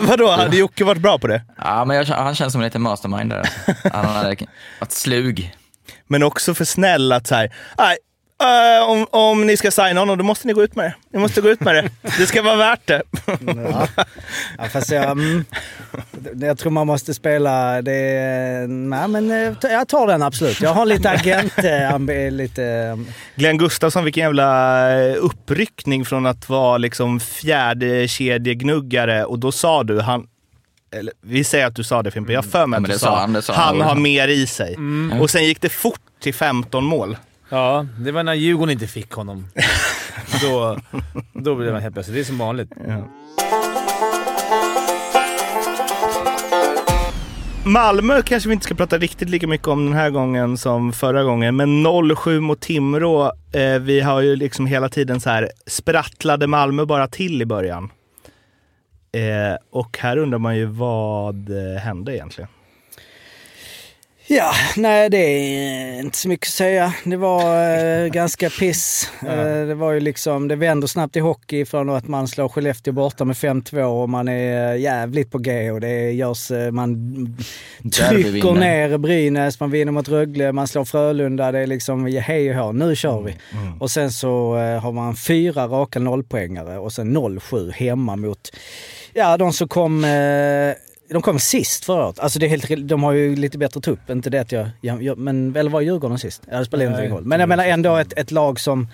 S1: Vadå, hade Jocke varit bra på det?
S3: Ja, men jag, han känns som en liten mastermind där. Alltså. Han hade varit slug.
S1: Men också för snäll att säga, eh, om, om ni ska signa honom då måste ni gå ut med det. Ni måste gå ut med det. Det ska vara värt det.
S6: Ja. Ja, fast jag, mm, jag tror man måste spela det... Nej, men eh, jag tar den absolut. Jag har lite agent... eh, lite,
S1: Glenn Gustafsson, vilken jävla uppryckning från att vara liksom fjärde kedjegnuggare och då sa du, han, eller, vi säger att du sa det Fimpen, jag har för mig att
S3: men
S1: du sa,
S3: sa han, sa han.
S1: han har mer i sig. Och sen gick det fort till 15 mål.
S2: Ja, det var när Djurgården inte fick honom. Då, då blev man helt plötsligt... Det är som vanligt.
S1: Malmö kanske vi inte ska prata riktigt lika mycket om den här gången som förra gången, men 0-7 mot Timrå. Eh, vi har ju liksom hela tiden så här sprattlade Malmö bara till i början. Eh, och här undrar man ju vad eh, hände egentligen?
S6: Ja, nej det är inte så mycket att säga. Det var eh, ganska piss. Eh, det var ju liksom, det vänder snabbt i hockey från att man slår Skellefteå borta med 5-2 och man är jävligt på G och det görs, eh, man trycker ner Brynäs, man vinner mot Rögle, man slår Frölunda. Det är liksom hej och hå, nu kör vi. Och sen så eh, har man fyra raka nollpoängare och sen 0-7 hemma mot, ja de som kom eh, de kom sist förra året. Alltså det är helt, de har ju lite bättre trupp. Inte det att jag, jag, jag men, eller var Djurgården sist? Ja, det spelar inte roll. Men jag menar ändå ett, ett lag som...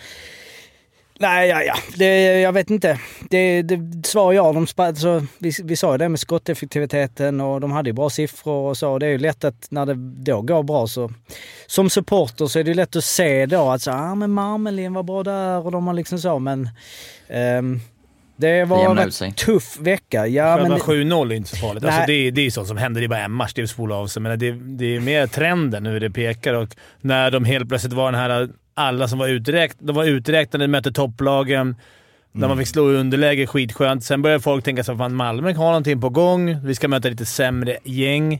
S6: Nej, ja, ja. Det, jag vet inte. Det, det svar ja. De, alltså, vi, vi sa ju det med skotteffektiviteten och de hade ju bra siffror och så. Det är ju lätt att när det då går bra så... Som supporter så är det ju lätt att se då att så, ah, men Marmelin var bra där och de har liksom så men... ehm, det var en rätt tuff vecka. Ja,
S2: Själva
S6: men,
S2: 7-0 är inte så farligt. Alltså det, är- det är sånt som händer. Det är bara en match. Det är spola av sig. Men det, det är mer trenden hur det pekar och när de helt plötsligt var den här... Alla som var uträknade, de var uträknade, mötte topplagen. När man fick slå i underläge, skitskönt. Sen började folk tänka så fan Malmö har någonting på gång. Vi ska möta lite sämre gäng.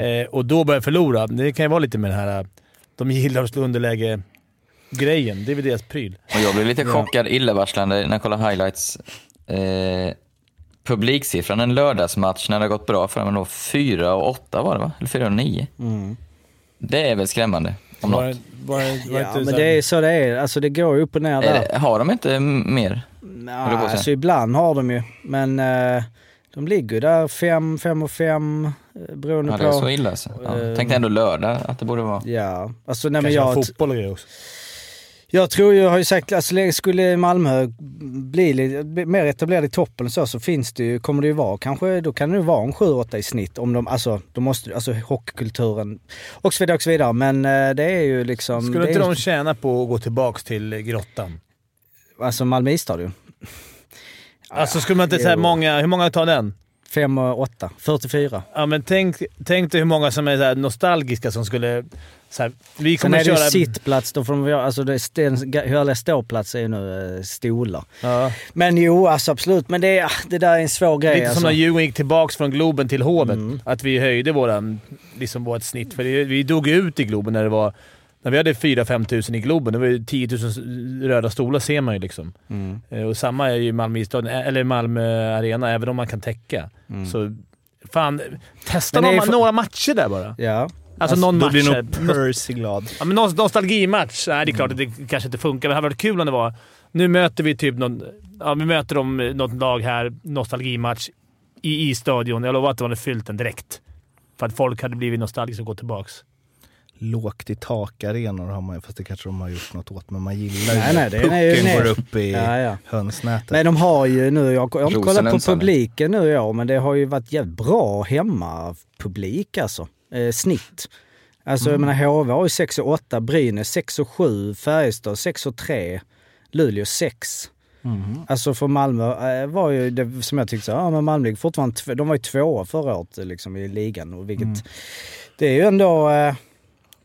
S2: Eh, och då börjar förlora. Det kan ju vara lite med det här... De gillar att slå underläge-grejen. Det är väl deras pryl.
S3: Och jag blev lite chockad, illavarslande, när jag kollade highlights. Eh, publiksiffran en lördagsmatch när det har gått bra för dem, då 4 och 8 var det va? Eller 4 och 9. Det är väl skrämmande, om
S2: Var,
S3: något.
S2: var, var
S6: Ja, men det är så det är. Alltså det går upp och ner
S3: Är
S6: där.
S3: det, har de inte mer?
S6: Nej,
S3: på
S6: alltså ibland har de ju. Men eh, de ligger ju där fem, fem och fem eh, beroende
S3: Ja, det är
S6: på.
S3: så illa alltså. Ja.
S6: Eh,
S3: Tänkte ändå lördag att det borde vara.
S6: Ja, alltså nej, men
S2: Kanske har
S6: jag,
S2: fotboll och grejer också.
S6: Jag tror ju, jag har ju sagt, alltså skulle Malmö bli lite mer etablerade i toppen så, så finns det ju, kommer det ju vara kanske, då kan det ju vara en 7-8 i snitt om de, alltså de måste, alltså hockeykulturen och så vidare och så vidare. Men eh, det är ju liksom,
S2: Skulle inte
S6: är,
S2: de tjäna på att gå tillbaka till grottan?
S6: alltså Malmö isstadion.
S2: Alltså skulle man inte säga
S6: jo.
S2: många... Hur många tar den?
S6: 5 och 8, 44.
S2: Ja, men tänk, tänk dig hur många som är nostalgiska som skulle... Så här, vi
S6: Sen
S2: kommer
S6: är det ju
S2: köra...
S6: sittplats, då får de alltså det, härliga ståplats är ju nu eh, stolar.
S2: Ja.
S6: Men jo, alltså absolut. Men det, det där är en svår grej.
S2: Lite
S6: alltså.
S2: som när Djurgården gick tillbaka från Globen till Hovet.
S6: Mm.
S2: Att vi höjde våran, liksom vårt snitt. För det, vi dog ut i Globen när det var... När vi hade 4-5 tusen i Globen, det var ju 10 000 röda stolar ser man ju liksom.
S6: Mm.
S2: Eh, Och samma är ju Malmö, eller Malmö Arena, även om man kan täcka. Så fan, testa några,
S6: för-
S2: några matcher där bara.
S6: Ja.
S2: Alltså, någon
S1: Då
S2: match.
S1: blir
S2: eh,
S1: nog Percy glad.
S2: Ja, men nos- nostalgimatch. Nej, det är klart att det kanske inte funkar, men det hade varit kul om det var... Nu möter vi typ någon... Ja, vi möter dem, något lag här. Nostalgimatch i, i stadion. Jag lovar att de hade fyllt den direkt. För att folk hade blivit nostalgiska och gått tillbaks.
S1: Lågt i takarenor har man ju, fast det kanske de har gjort något åt. Men man gillar ju
S6: Nej, nej,
S1: när
S6: det är ju
S1: pucken
S6: ner.
S1: går upp i
S6: Ja, ja.
S1: hönsnätet.
S6: Men de har ju nu, jag, jag har inte kollat på publiken nu i år, men det har ju varit jävligt bra hemmapublik alltså. Eh, snitt. Alltså jag menar HV har ju 6 och 8, Brynäs 6 och 7, Färjestad 6 och 3, Luleå 6. Alltså för Malmö eh, var ju det som jag tyckte, så, ja men Malmö ligger fortfarande, de var ju tvåa förra året liksom, i ligan. Och vilket, Det är ju ändå, eh,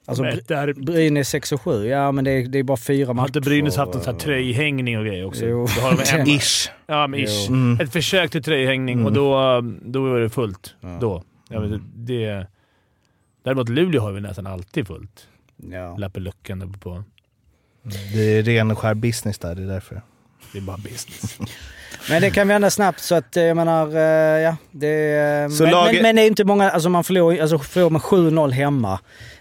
S6: alltså
S2: där,
S6: Brynäs 6 och 7, ja men det är, det är bara fyra matcher.
S2: har inte Brynäs haft en sån här tröjhängning och grejer också?
S6: Jo.
S2: Då har de en,
S1: Ish.
S2: ja, men ish.
S1: Mm.
S2: Ett försök till tröjhängning och då, då var det fullt. Då. Jag vet, det, däremot Luleå har vi nästan alltid fullt.
S6: Ja.
S2: Lappeluckan uppe på.
S1: Det är ren och skär business där, det är därför.
S2: Det är bara business.
S6: Men det kan vända snabbt så att eh, jag menar, eh, ja. Det, eh,
S1: Så
S6: men,
S1: laget-
S6: men, men det är inte många, alltså man förlorar, alltså förlorar med 7-0 hemma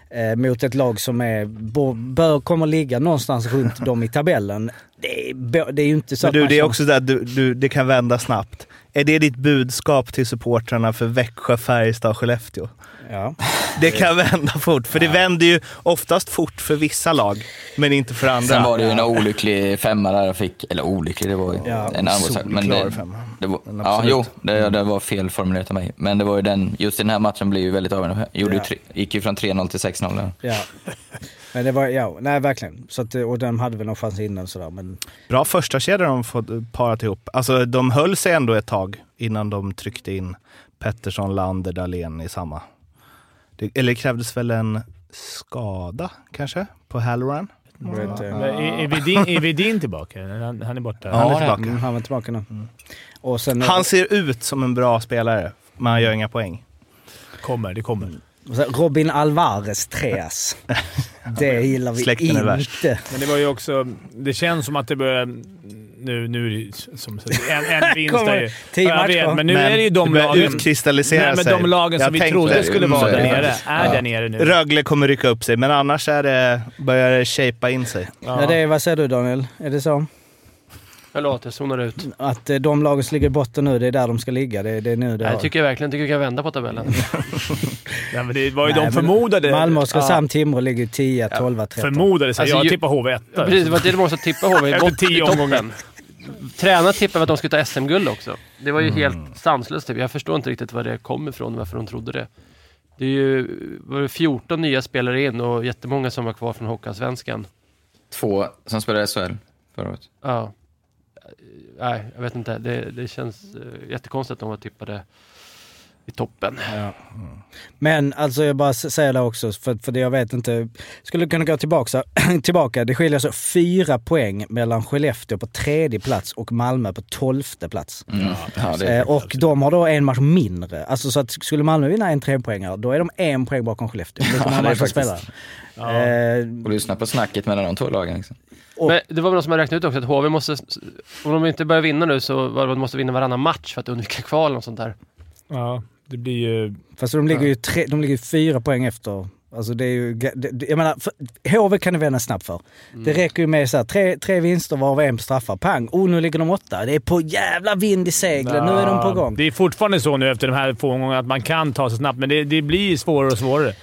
S6: eh, mot ett lag som är, bör, bör kommer ligga någonstans runt dem i tabellen. Det är, det är ju inte så
S1: Men
S6: att
S1: du,
S6: man
S1: det är också där du, du, det kan vända snabbt. Är det ditt budskap till supportrarna för Växjö, Färjestad, Skellefteå?
S6: Ja.
S1: Det kan vända fort, för det vänder ju oftast fort för vissa lag, men inte för andra.
S3: Sen var det ju en olycklig femma där jag fick, eller olycklig, det var ju
S6: Ja,
S3: en annan sak. Men det,
S1: femma.
S3: det var,
S1: Men
S3: ja, jo, det, det var fel formulerat av mig. Men det var ju den, just den här matchen blev ju väldigt avgörande. Gjorde ju
S6: Ja.
S3: tre, gick ju från 3-0 till 6-0. där.
S6: Ja. Men det var, ja, nej verkligen. Så att, och de hade väl någon chans innan sådär men...
S1: Bra första kedja de fått parat ihop. Alltså de höll sig ändå ett tag innan de tryckte in Pettersson, Lander, Dahlén i samma. Det, eller krävdes väl en skada kanske på Halloran?
S6: vet.
S2: Men Är, är, Vedin, är Vedin tillbaka? Han, han är borta?
S1: Han är
S3: Ja,
S1: tillbaka.
S6: Mm, han var tillbaka nu. Och sen,
S1: Han ser ut som en bra spelare, men han gör inga poäng.
S2: Kommer, det kommer.
S6: Robin Alvarez, Treas. Det gillar vi
S1: Släkten är
S6: inte.
S1: värst.
S2: Men det var ju också... Det känns som att det börjar... Nu, nu är det ju som en, en vinst
S6: Kommer
S2: är ju... Ja, jag vet, men nu är det ju de
S1: det
S2: lagen...
S1: utkristallisera
S2: Nej, men
S1: sig.
S2: de lagen som
S1: Jag
S2: vi trodde
S1: det.
S2: skulle
S3: Mm,
S2: vara
S3: är
S2: där nere, är
S3: Ja.
S2: där nere nu.
S1: Rögle kommer rycka upp sig, men annars är det, börjar det shapea in sig.
S6: Ja. det är, vad säger du Daniel? Är det så?
S7: Förlåt, jag zonar ut.
S6: Att eh, de lagen som ligger i botten nu, det är där de ska ligga? Det, det är nu det
S7: Nej,
S6: har-
S7: jag tycker jag verkligen tycker vi kan vända på tabellen.
S2: Ja, men det var ju
S6: Nej,
S2: de förmodade...
S6: Malmö, Oskarshamn, Timrå ligger ju 10, 12, 13.
S2: Förmodade, så
S7: Alltså,
S2: jag
S7: ju-
S2: tippar HV1.
S7: Ja, precis, det var det de måste tippa HV
S2: Efter tio
S7: i
S2: omgångar.
S7: toppen. Tränarna tippade att de skulle ta SM-guld också. Det var ju
S2: Mm.
S7: helt sanslöst. Typ. Jag förstår inte riktigt var det kom ifrån, varför de trodde det. Det är ju var det 14 nya spelare in och jättemånga som var kvar från Hockeyallsvenskan.
S3: Två som spelade i SHL förra året.
S7: Ja. Nej, jag vet inte. Det, det känns uh, jättekonstigt att de var tippade i toppen.
S6: Ja. Men alltså jag bara säger det också, för, för det jag vet inte. Skulle kunna gå tillbaka, tillbaka. Det skiljer så fyra poäng mellan Skellefteå på tredje plats och Malmö på tolfte plats.
S3: Mm. Ja,
S6: Eh, och de har då en match mindre. Alltså så att skulle Malmö vinna en trepoängare, då är de en poäng bakom Skellefteå.
S3: Ja,
S6: ja,
S3: det är
S6: matcher spelare. Eh,
S3: Och lyssna på snacket mellan de två lagen. Liksom.
S6: Och-
S7: Men det var väl någon som har räknat ut också att HV måste, om de inte börjar vinna nu så det, de måste vinna varannan match för att undvika kval och sånt där.
S2: Ja, det blir ju...
S6: fast de ligger ju tre, de ligger fyra poäng efter. Alltså det är ju, det, jag menar, för, HV kan det vända snabbt för. Det räcker ju med så här, tre, tre vinster varav en straffar. Pang! Oh, nu ligger de åtta. Det är på jävla vind i seglen. Nu är de på gång.
S2: Det är fortfarande så nu efter de här få omgångarna att man kan ta sig snabbt, men det, det blir svårare och svårare.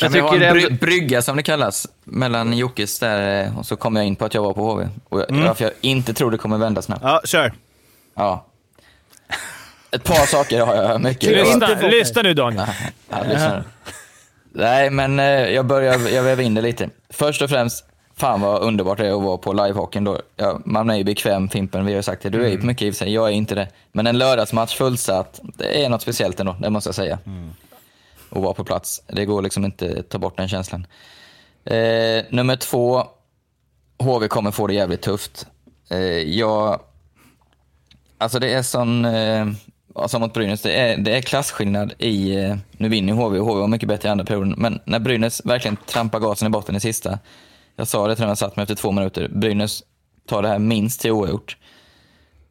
S3: Kan
S7: Jag
S3: en
S7: tycker
S3: bry-
S7: ändå-
S3: brygga, som det kallas, mellan Jockes där eh, och så kom jag in på att jag var på HV. Och jag, Varför jag inte tror det kommer vända snabbt.
S1: Ja, kör.
S3: Ja. Ett par saker har jag mycket.
S2: Lyssna,
S6: inte på-
S2: lyssna nu Daniel.
S3: Ja, lyssna. Nej, men eh, jag börjar jag väver in det lite. Först och främst, fan vad underbart det är att vara på livehockeyn då. Ja, man är ju bekväm, Fimpen, vi har ju sagt det. Du är ju på mycket i sig, jag är inte det. Men en lördagsmatch fullsatt, det är något speciellt ändå, det måste jag säga. Att vara på plats. Det går liksom inte att ta bort den känslan. Eh, nummer två, HV kommer få det jävligt tufft. Eh, jag... Alltså det är sån... Eh, alltså mot Brynäs, det är, det är klasskillnad i... Eh, nu vinner ju HV och HV var mycket bättre i andra perioden. Men när Brynäs verkligen trampar gasen i botten i sista. Jag sa det till när jag satt mig efter två minuter. Brynäs tar det här minst till oavgjort.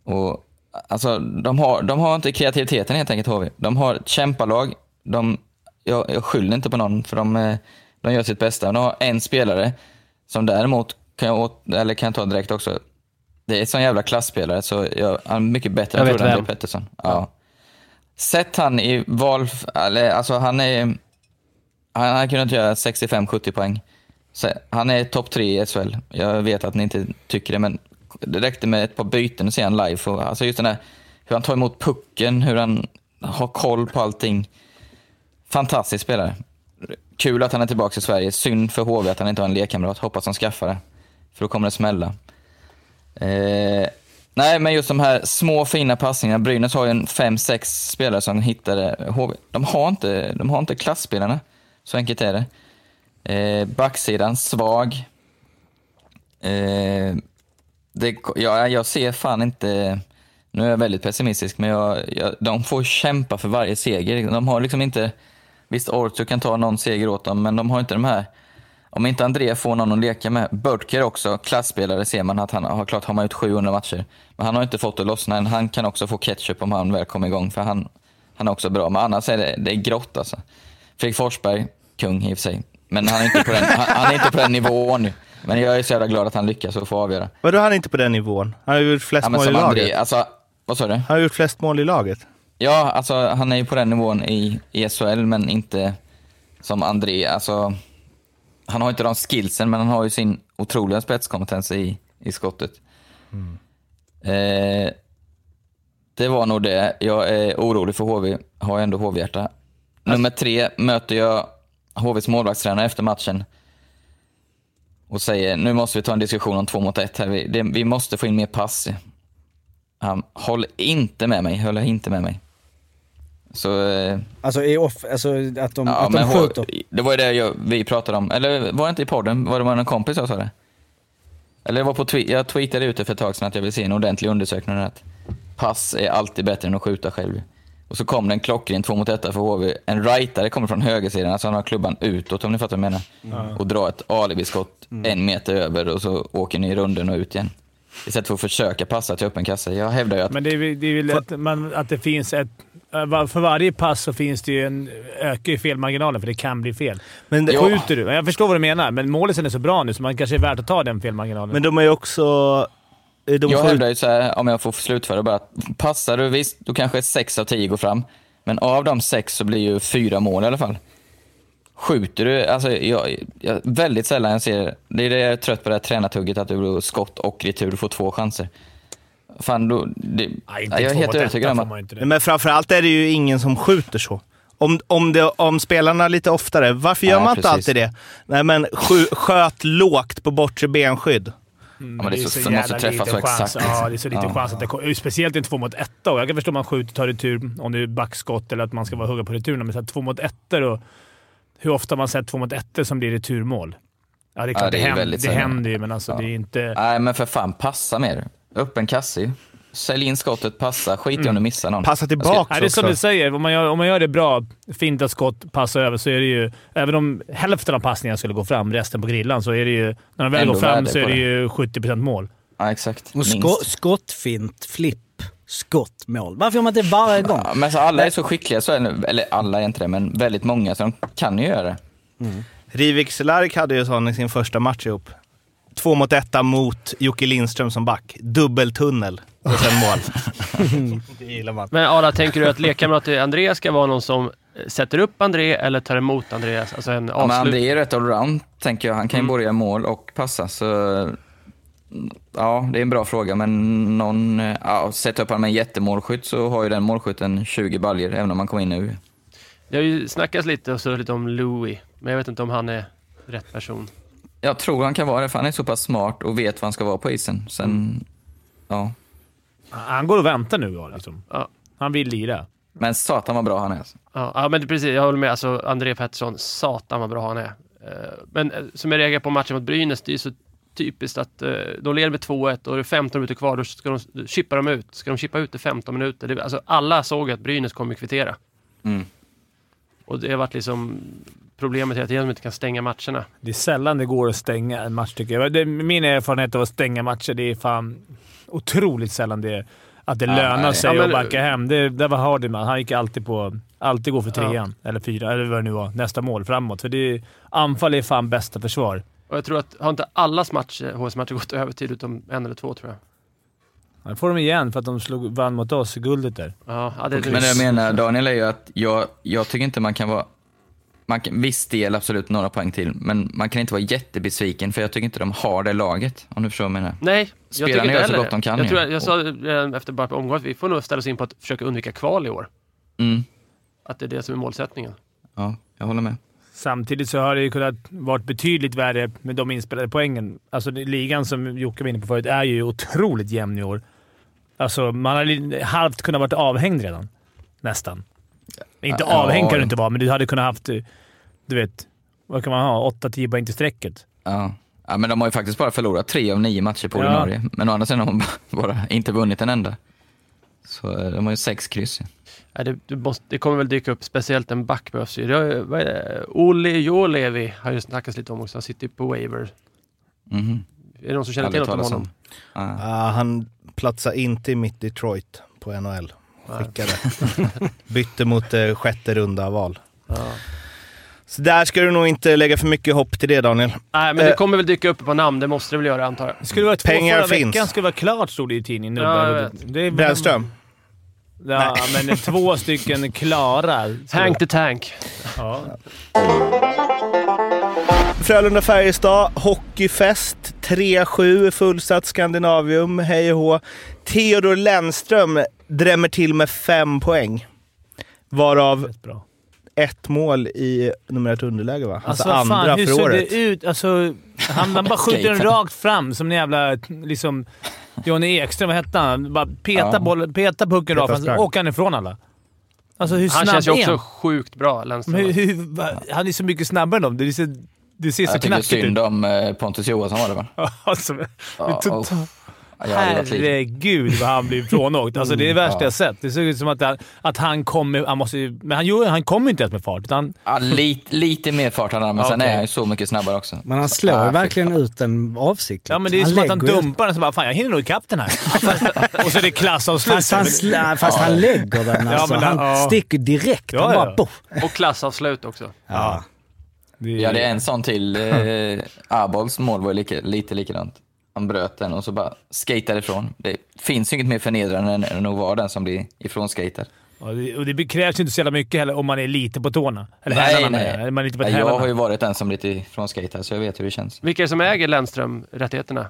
S3: Och alltså, de har, de har inte kreativiteten helt enkelt HV. De har ett kämpalag. De, jag, jag skyller inte på någon för de, eh, de gör sitt bästa. De har en spelare som däremot, kan jag, åt- eller kan jag ta direkt också, det är en sån jävla klassspelare så jag, han är mycket bättre
S7: Jag
S3: än
S7: vem.
S3: Pettersson. Ja. Sätt han i val, eller alltså han är, han har kunnat göra 65-70 poäng. Så han är topp tre i SHL. Jag vet att ni inte tycker det, men det räckte med ett par byten och se han live. Och, alltså just den där, hur han tar emot pucken, hur han har koll på allting. Fantastisk spelare. Kul att han är tillbaka i Sverige. Synd för HV att han inte har en lekkamrat. Hoppas han skaffar det. För då kommer det smälla. Eh, Nej, men just de här små fina passningarna. Brynäs har ju en fem, sex spelare som hittade HV. De har inte, de har inte klassspelarna. Så enkelt är det. Eh, backsidan, svag. Eh, det, ja, jag ser fan inte... Nu är jag väldigt pessimistisk, men jag, jag, de får kämpa för varje seger. De har liksom inte... Visst, Ortu kan ta någon seger åt dem, men de har inte de här... Om inte André får någon att leka med. Börtker också, klassspelare ser man att han har klart har man ut 700 matcher. Men han har inte fått det lossna än. Han kan också få ketchup om han väl kommer igång, för han, han är också bra. Men annars är det, det är grått alltså. Fredrik Forsberg, kung i och för sig. Men han är inte på den, han, han är inte på den nivån nu. Men jag är så jävla glad att han lyckas och får avgöra.
S1: Vadå han är inte på den nivån? Han har gjort flest
S3: Ja,
S1: mål i laget.
S3: André, alltså, vad sa du?
S1: Han har gjort flest mål i laget.
S3: Ja, alltså han är ju på den nivån i, i SHL, men inte som André. Alltså, han har inte de skillsen, men han har ju sin otroliga spetskompetens i, i skottet. Eh, det var nog det. Jag är orolig för HV, har ändå HV-hjärta. Nummer tre möter jag HVs målvaktstränare efter matchen och säger nu måste vi ta en diskussion om två mot ett här. Vi, det, vi måste få in mer pass. Han håller inte med mig, håller inte med mig. Så, eh,
S6: Alltså, i off, alltså att de,
S3: ja,
S6: att de
S3: H-
S6: skjuter.
S3: det var ju det jag, vi pratade om. Eller var det inte i podden? Var det var en kompis jag sa det? Eller jag, var på twe- jag tweetade ut det för ett tag sedan att jag vill se en ordentlig undersökning. Att pass är alltid bättre än att skjuta själv. Och så kom det en klockren två mot ett för HV. En rightare kommer från högersidan, alltså han har klubban utåt om ni fattar vad jag menar. Och drar ett alibiskott en meter över och så åker ni i runden och ut igen. Istället för att försöka passa till öppen kasse. Jag hävdar ju att
S2: Men det är, det är väl att, man, att det finns ett... eh, För varje pass så finns det ju en, ökar ju felmarginalen, för det kan bli fel.
S1: Men, det,
S3: Ja.
S2: Skjuter du... Jag förstår vad du menar, men målisen är så bra nu så man kanske är värt att ta den felmarginalen.
S1: men de är ju också... eh, De
S3: jag
S1: får,
S3: hävdar ju så här, om jag får slutföra bara, att passar du visst, då kanske sex av tio går fram. Men av de sex så blir ju fyra mål i alla fall. Skjuter du, alltså jag, jag, väldigt sällan jag ser, det är det jag är trött på det här tränartugget, att du skott och retur, du får två chanser. Fan, då, det,
S2: Nej, inte
S3: jag är
S2: två
S3: helt
S2: mot
S3: övertygad om att
S2: inte det.
S1: Men framförallt är det ju ingen som skjuter så. Om, om, det, om spelarna lite oftare, varför gör
S3: Nej,
S1: man inte
S3: precis.
S1: alltid det? Nej men skj, sköt lågt på bortre benskydd.
S2: Mm,
S3: men det är
S2: är
S3: så- så måste
S2: jävla
S3: träffa så
S2: chans.
S3: exakt.
S2: Ja, det är så liten
S3: Ja.
S2: chans att det kommer. Speciellt i en två mot etta. och Jag kan förstå om man skjuter tar retur, om det är backskott eller att man ska vara hugga på returen. Men så här, två mot ettor och hur ofta har man sett två mot ettor som blir returmål? Ja, det är klart
S3: Ja, det
S2: det,
S3: är
S2: händer,
S3: väldigt
S2: det händer ju, men alltså det är inte...
S3: nej men för fan, passa mer. Öppen kasse. Sälj in skottet, passa, skit i om du missar någon.
S1: Passa tillbaka
S2: Nej, det är som du säger. Om man, gör, om man gör det bra, fint ett skott, passa över, så är det ju... Även om hälften av passningarna skulle gå fram, resten på grillan, så är det ju... När de väl
S3: Ändå
S2: går fram så är det
S3: det.
S2: ju 70% mål.
S3: Ja, exakt.
S6: Och sko, skottfint, flipp, skottmål. Varför gör man det varje gång?
S3: Ja, men så alla är så skickliga, så är det, eller alla är inte det, men väldigt många, så de kan ju göra det.
S1: Riviks Lark hade ju sån i sin första match ihop. Två mot etta mot Jocke Lindström som back. Dubbeltunnel och sen mål. det gillar man.
S7: Men Ara, tänker du att lekkamrat till Andreas ska vara någon som sätter upp André eller tar emot Andreas? Alltså en
S3: Ja, men
S7: avslut...
S3: André är rätt allround, tänker jag. Han kan ju
S7: Mm.
S3: både mål och passa. Så, ja, det är en bra fråga, men någon, ja, sätta upp honom med en jättemålskytt så har ju den målskytten 20 baljor även om han kommer in nu.
S7: Det har ju snackats lite och så lite om Louis, men jag vet inte om han är rätt person.
S3: Jag tror han kan vara det, för han är så pass smart och vet var han ska vara på isen. Sen,
S7: Mm.
S3: ja.
S2: Han går och väntar nu. ja, Liksom.
S7: Ja.
S2: Han vill lira.
S3: Men satan vad bra han är. Alltså.
S7: Ja, ja men det- precis. Jag håller med. Alltså, André Pettersson, satan vad bra han är. Eh, Men eh, som jag reagerar på matchen mot Brynäs, det är så typiskt att eh, de leder med 2-1 och det är 15 minuter kvar. Då ska de då chippar de ut. Ska de chippa ut i 15 minuter? Det, alltså, alla såg att Brynäs kommer kvittera.
S3: Mm.
S7: Och det har varit liksom problemet tiden att de inte kan stänga matcherna.
S2: Det är sällan det går att stänga en match, tycker jag. Det, min erfarenhet av att stänga matcher, det är fan otroligt sällan det, att det
S3: Ja,
S2: lönar
S3: nej.
S2: sig
S7: Ja, men-
S2: att backa hem. Det, det var Hardyman. Han gick alltid på... Alltid gå för trean, eller fyra, eller vad det nu var. Nästa mål framåt. För det, anfall är fan bästa försvar.
S7: Och jag tror att, har inte allas matcher, HS-matcher gått övertid utom en eller två tror jag.
S2: Nu får de igen för att de slog, vann mot oss i guldet där.
S7: Ja, ja, det,
S3: Men det jag menar Daniel är ju att jag, jag tycker inte man kan vara man kan, viss del absolut några poäng till, men man kan inte vara jättebesviken för jag tycker inte de har det laget, om du förstår vad jag menar.
S7: Nej, jag
S3: Spelarna
S7: tycker inte
S3: gör så gott
S7: det.
S3: de kan
S7: Jag, tror jag, jag sa redan efter bara på omgången att vi får nog ställa oss in på att försöka undvika kval i år.
S3: Mm.
S7: Att det är det som är målsättningen.
S3: Ja, jag håller med.
S2: Samtidigt så har det ju kunnat varit betydligt värre med de inspelade poängen. Alltså det- ligan som Jocke var inne på förut är ju otroligt jämn i år. Alltså, man hade halvt kunnat varit avhängd redan. Nästan. Inte
S3: Ja.
S2: avhängd kan du inte vara, men du hade kunnat haft, eh, du vet, vad kan man ha? 8-10 poäng till strecket.
S3: Ja. ja, men de har ju faktiskt bara förlorat tre av nio matcher på
S2: Ja.
S3: ordinarie. Men å andra sidan har de bara inte vunnit en enda. Så eh, de har ju sex kryss.
S7: Ja, det, måste, det kommer väl dyka upp, speciellt en back behövs ju. Olle Jolevi har ju snackats lite om också. Han sitter ju på waiver.
S3: Mhm.
S7: Är det någon som känner till något om honom?
S3: om. Ja.
S1: Ah, han platsar inte i mitt Detroit på NHL. Skickade. Bytte mot eh, sjätte runda val.
S7: Ja.
S1: Så där ska du nog inte lägga för mycket hopp till det Daniel.
S7: Nej, men det
S1: Eh.
S7: kommer väl dyka upp på namn. Det måste det väl göra, antar jag.
S2: Det skulle vara två
S1: Pengar
S2: förra
S1: finns.
S2: veckan skulle vara klart, stod det i tidningen.
S7: Ja,
S1: Brännström.
S2: Ja, men två stycken klara.
S7: Hank the Tank.
S2: Ja.
S1: Frölunda-Färjestad, hockeyfest, 3-7, fullsatt Skandinavium, hej och hå. Theodor Lennström drämmer till med fem poäng. Varav ett mål i nummer ett underläge va? Alltså,
S2: vad
S1: andra
S2: fan, hur
S1: för
S2: såg
S1: året.
S2: det ut? Alltså, han, han bara skjuter den rakt fram som en jävla... Liksom, Johnny Ekström, vad hette han? Bara peta,
S3: Ja.
S2: bollen, peta pucken rakt fram,
S1: sprang.
S2: åker han ifrån alla. Alltså hur
S7: Han
S2: snabb
S7: känns ju
S2: är
S7: också
S2: han?
S7: sjukt bra, Lennström.
S2: Hur, hur, han är så mycket snabbare än dem. Det ser, det ser så
S3: Jag tycker
S2: knackigt ut.
S3: synd om eh, Pontus Johansson var det va?
S2: Alltså,
S3: Ja,
S2: tot-
S3: och- ja,
S2: herregud vad han blir frånåkt. Alltså, det är det värsta
S3: Ja.
S2: jag sett. Det ser ut som att han, att han kommer... Han måste, men han, gör- han kommer ju inte ens med fart. Utan,
S3: Ja, lite, lite mer fart han, men sen
S2: Okej.
S3: är han ju så mycket snabbare också.
S6: Men han slår
S3: Ja,
S6: verkligen ut den avsiktligt.
S2: ja, men det är som att han dumpar den så bara “Fan, jag hinner nog ikapp den här”. och så är det klassavslut.
S6: Fast han, sl- fast han lägger den alltså.
S2: men
S6: han
S2: han- ja.
S6: sticker direkt.
S2: Ja,
S6: han
S2: ja.
S6: bara poff.
S7: Och klassavslut också.
S6: Ja.
S3: Vi hade en sån till. Eh, Abols mål var ju lika, lite likadant. Han bröt den och så bara skatade ifrån. Det finns ju inget mer förnedrande än, att vara den som blir ifrånskatad.
S2: Ja, det, och det krävs ju inte så jävla mycket heller om man är lite på tårna. Eller
S3: Nej,
S2: hälarna
S3: nej.
S2: jag. Man är lite på
S3: Nej, jag har ju varit den som blivit ifrånskatad, så jag vet hur det känns.
S7: Vilka är det som äger Lennström-rättigheterna?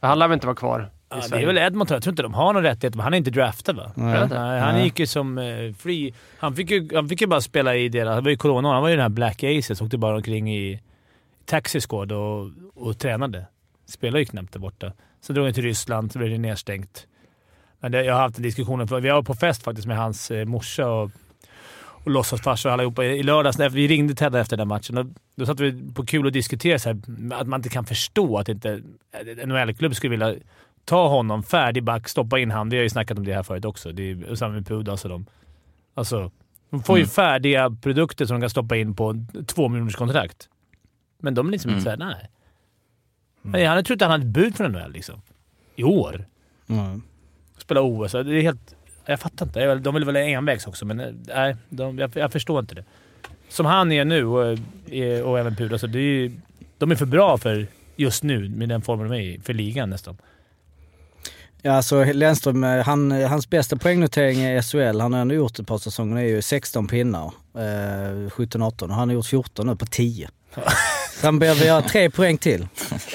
S7: Han lär väl inte vara kvar i
S2: Ja, det är väl Edmonton. Jag tror inte de har någon rättighet, men han är inte draftad va?
S6: Nej.
S2: Nej, han gick ju som eh, free. Han fick, ju, han fick ju bara spela i deras... Det var ju corona. Han var ju den här Black Aces. Åkte bara omkring i Taxi Squad och, och tränade. Spelade ju knappt där borta. Så drog han till Ryssland, så blev det nedstängt. Men det, jag har haft en diskussion. För vi var på fest faktiskt med hans eh, morsa och, och låtsasfarsa och allihopa i lördags. Vi ringde Ted efter den matchen. Då, då satt vi på kul och diskuterade så här, att man inte kan förstå att inte en NHL-klubb skulle vilja ta honom, färdig back, stoppa in han. Vi har ju snackat om det här förut också. Det är samma med Pudas och dem. Alltså, de får ju
S3: Mm.
S2: färdiga produkter som de kan stoppa in på två miljoners kontrakt. Men de är liksom inte
S3: Mm.
S2: såhär, nej. Nej, Han trodde han hade ett bud från NHL liksom. I år.
S6: Mm.
S2: Spela OS. Det är helt... Jag fattar inte. De vill väl envägs också, men eh, nej, de, jag, jag förstår inte det. Som han är nu och, eh, och även Pudas, så det är ju, de är för bra för just nu, med den formen de är i, för ligan nästan.
S6: Ja, alltså Lennström, eh, han, hans bästa poängnotering i SHL, han har ändå gjort ett par säsonger, är ju 16 pinnar. Eh, 17-18 och han har gjort 14 nu på 10. Så han behöver göra tre poäng till.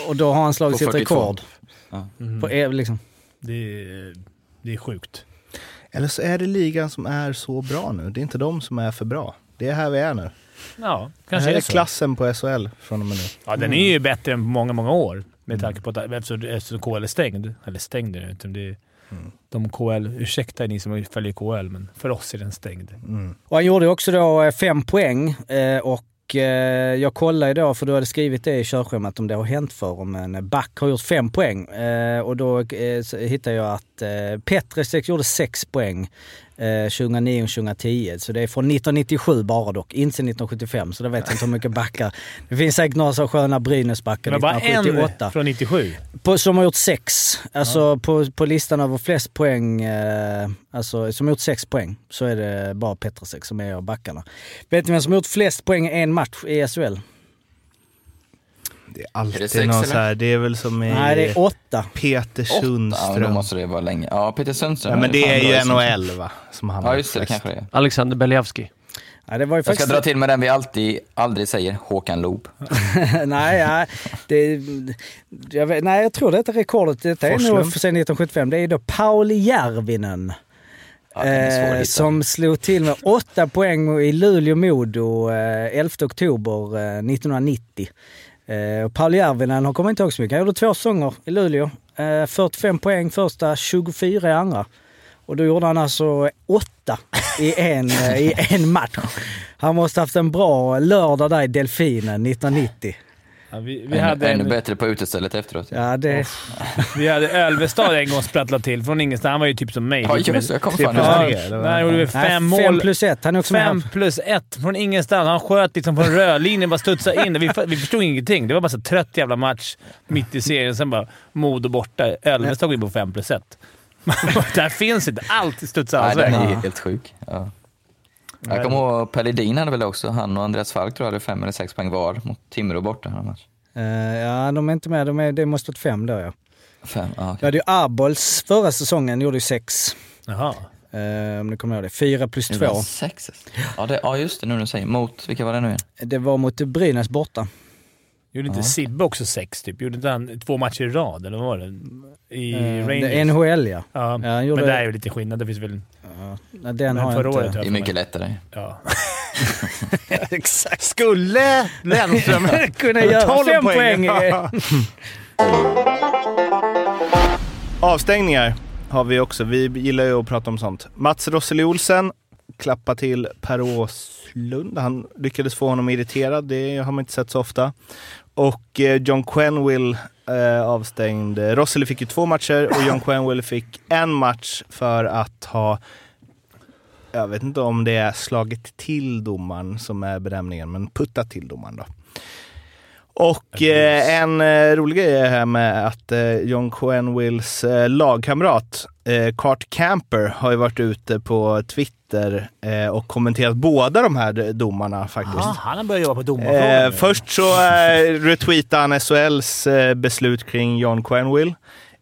S6: Och då har han slagit sitt
S3: 42.
S6: rekord.
S3: Ja.
S6: På, liksom.
S2: Det, är- det är sjukt.
S1: Eller så är det ligan som är så bra nu. Det är inte de som är för bra. Det är här vi är nu.
S2: Ja,
S1: Det
S2: kanske
S1: här
S2: är
S1: är
S2: så.
S1: klassen på SHL från och med nu.
S2: Ja, den är ju bättre än på många, många år. Med tanke på att eftersom, eftersom KL är stängd. Eller stängd är den inte. Det är, De KL, ursäkta ni som följer KL, men för oss är den stängd.
S6: Och han gjorde också då eh, fem poäng eh, och Eh, jag kollade ju då, för du hade skrivit det i körschemat om det har hänt för om en back har gjort fem poäng. Eh, Och då eh, hittade jag att eh, Petresek gjorde sex poäng eh, 2009-2010. Så det är från 1997 bara dock, inte 1975. Så det vet jag inte hur mycket backar. Det finns säkert några så sköna Brynäsbackar
S2: Men bara
S6: 1978.
S2: en från 97.
S6: På, som har gjort sex. Alltså på, på listan över flest poäng, eh, alltså som har gjort sex poäng, så är det bara Petrasek som är av backarna. Vet ni vem som har gjort flest poäng i en match i SHL?
S1: Det är
S3: Är
S1: alltid
S3: det sex,
S1: någon
S3: eller?
S1: så här, det är väl som i
S6: Nej, det är åtta.
S1: Peter
S3: Ja, då
S1: Sundström.
S3: måste det vara länge. Ja, Peter Sundström.
S1: Ja, men det är
S3: bra
S1: ju
S3: Sundström.
S1: NHL va? Som han
S3: Ja,
S1: har
S3: just det. Det kanske det är.
S7: Alexander
S6: det var ju
S3: Jag ska dra till med den vi alltid, aldrig säger, Håkan Loob.
S6: nej, nej, det, jag vet, nej, jag tror detta rekordet, detta är nog sen 1975, det är då Pauli Järvinen.
S3: Ja, är
S6: Eh, som slog till med åtta poäng i Luleå-Modo eh, 11 oktober eh, 1990. Eh, och Paul Järvinen har kommit inte ihåg så mycket. Han gjorde två säsonger i Luleå. Eh, 45 poäng första, 24 i andra. Och då gjorde han alltså åtta i en, eh, i en match. Han måste haft en bra lördag där i Delfinen 1990.
S2: Ja, vi, vi,
S3: Ännu,
S2: hade
S3: ännu
S2: en,
S3: bättre på utestället efteråt.
S6: Ja, det...
S2: vi hade Ölvestad en gång sprattlat till från ingenstans. Han var ju typ som mig.
S3: Ja, just. Jag kommer
S2: tre
S3: fan
S2: plus
S3: ihåg?
S2: Nej, gjorde vi fem
S6: Nej,
S2: mål.
S6: Fem plus ett. Han är också
S2: Fem plus ett från ingenstans. Han sköt liksom från rödlinjen, bara studsade in. Vi, vi förstod ingenting. Det var bara så trött jävla match mitt i serien. Sen bara Modo borta. Ölvestad går in på fem plus ett. Där finns inte. Allt studsar
S3: Nej,
S2: hans
S3: den
S2: väg.
S3: är helt sjuk. Ja. Jag kommer ihåg Pelledin hade väl också, han och Andreas Falk tror jag hade fem eller sex poäng var mot Timrå borta. den.
S6: Eh, ja, de är inte med. De är, det måste varit fem då ja.
S3: Fem, ja,
S6: Vi
S3: okej.
S6: hade ju Arbols förra säsongen, gjorde ju sex.
S2: Jaha.
S6: Eh, om du kommer ihåg det. Fyra plus två.
S3: Sex? Ja, det, ja, just det. Nu när du säger. Mot, vilka var det nu igen?
S6: Det var mot Brynäs borta.
S2: Gjorde inte
S3: Ja.
S2: Sibbe också sex, typ? Gjorde inte han två matcher i rad, eller vad var det? I
S6: Eh,
S2: Rangers?
S6: NHL ja.
S2: Ja,
S6: Ja, han gjorde-
S2: men det är ju lite skillnad. Det finns väl...
S6: ja. Den har
S2: förra
S6: jag
S2: året
S6: inte.
S3: Det är mycket lättare.
S2: Ja.
S6: Exakt.
S2: Skulle Lennström
S6: Kunna göra
S2: 12
S6: fem poäng.
S1: Avstängningar har vi också. Vi gillar ju att prata om sånt. Mats Rosseli Olsen klappa till Per Åslund. Han lyckades få honom irriterad. Det har man inte sett så ofta. Och eh, John Quenwill eh, avstängd. Rosseli fick ju två matcher och John Quenwill fick en match för att ha jag vet inte om det är slagit till domaren som är benämningen, men puttat till domaren då. Och eh, en eh, rolig grej är här med att eh, John Quenwills eh, lagkamrat eh, Cart Camper har ju varit ute på Twitter eh, och kommenterat båda de här domarna faktiskt.
S2: Ah, han har börjat jobba på domarfrågan
S1: Eh, först så eh, retweetade han SHLs eh, beslut kring John Quenville.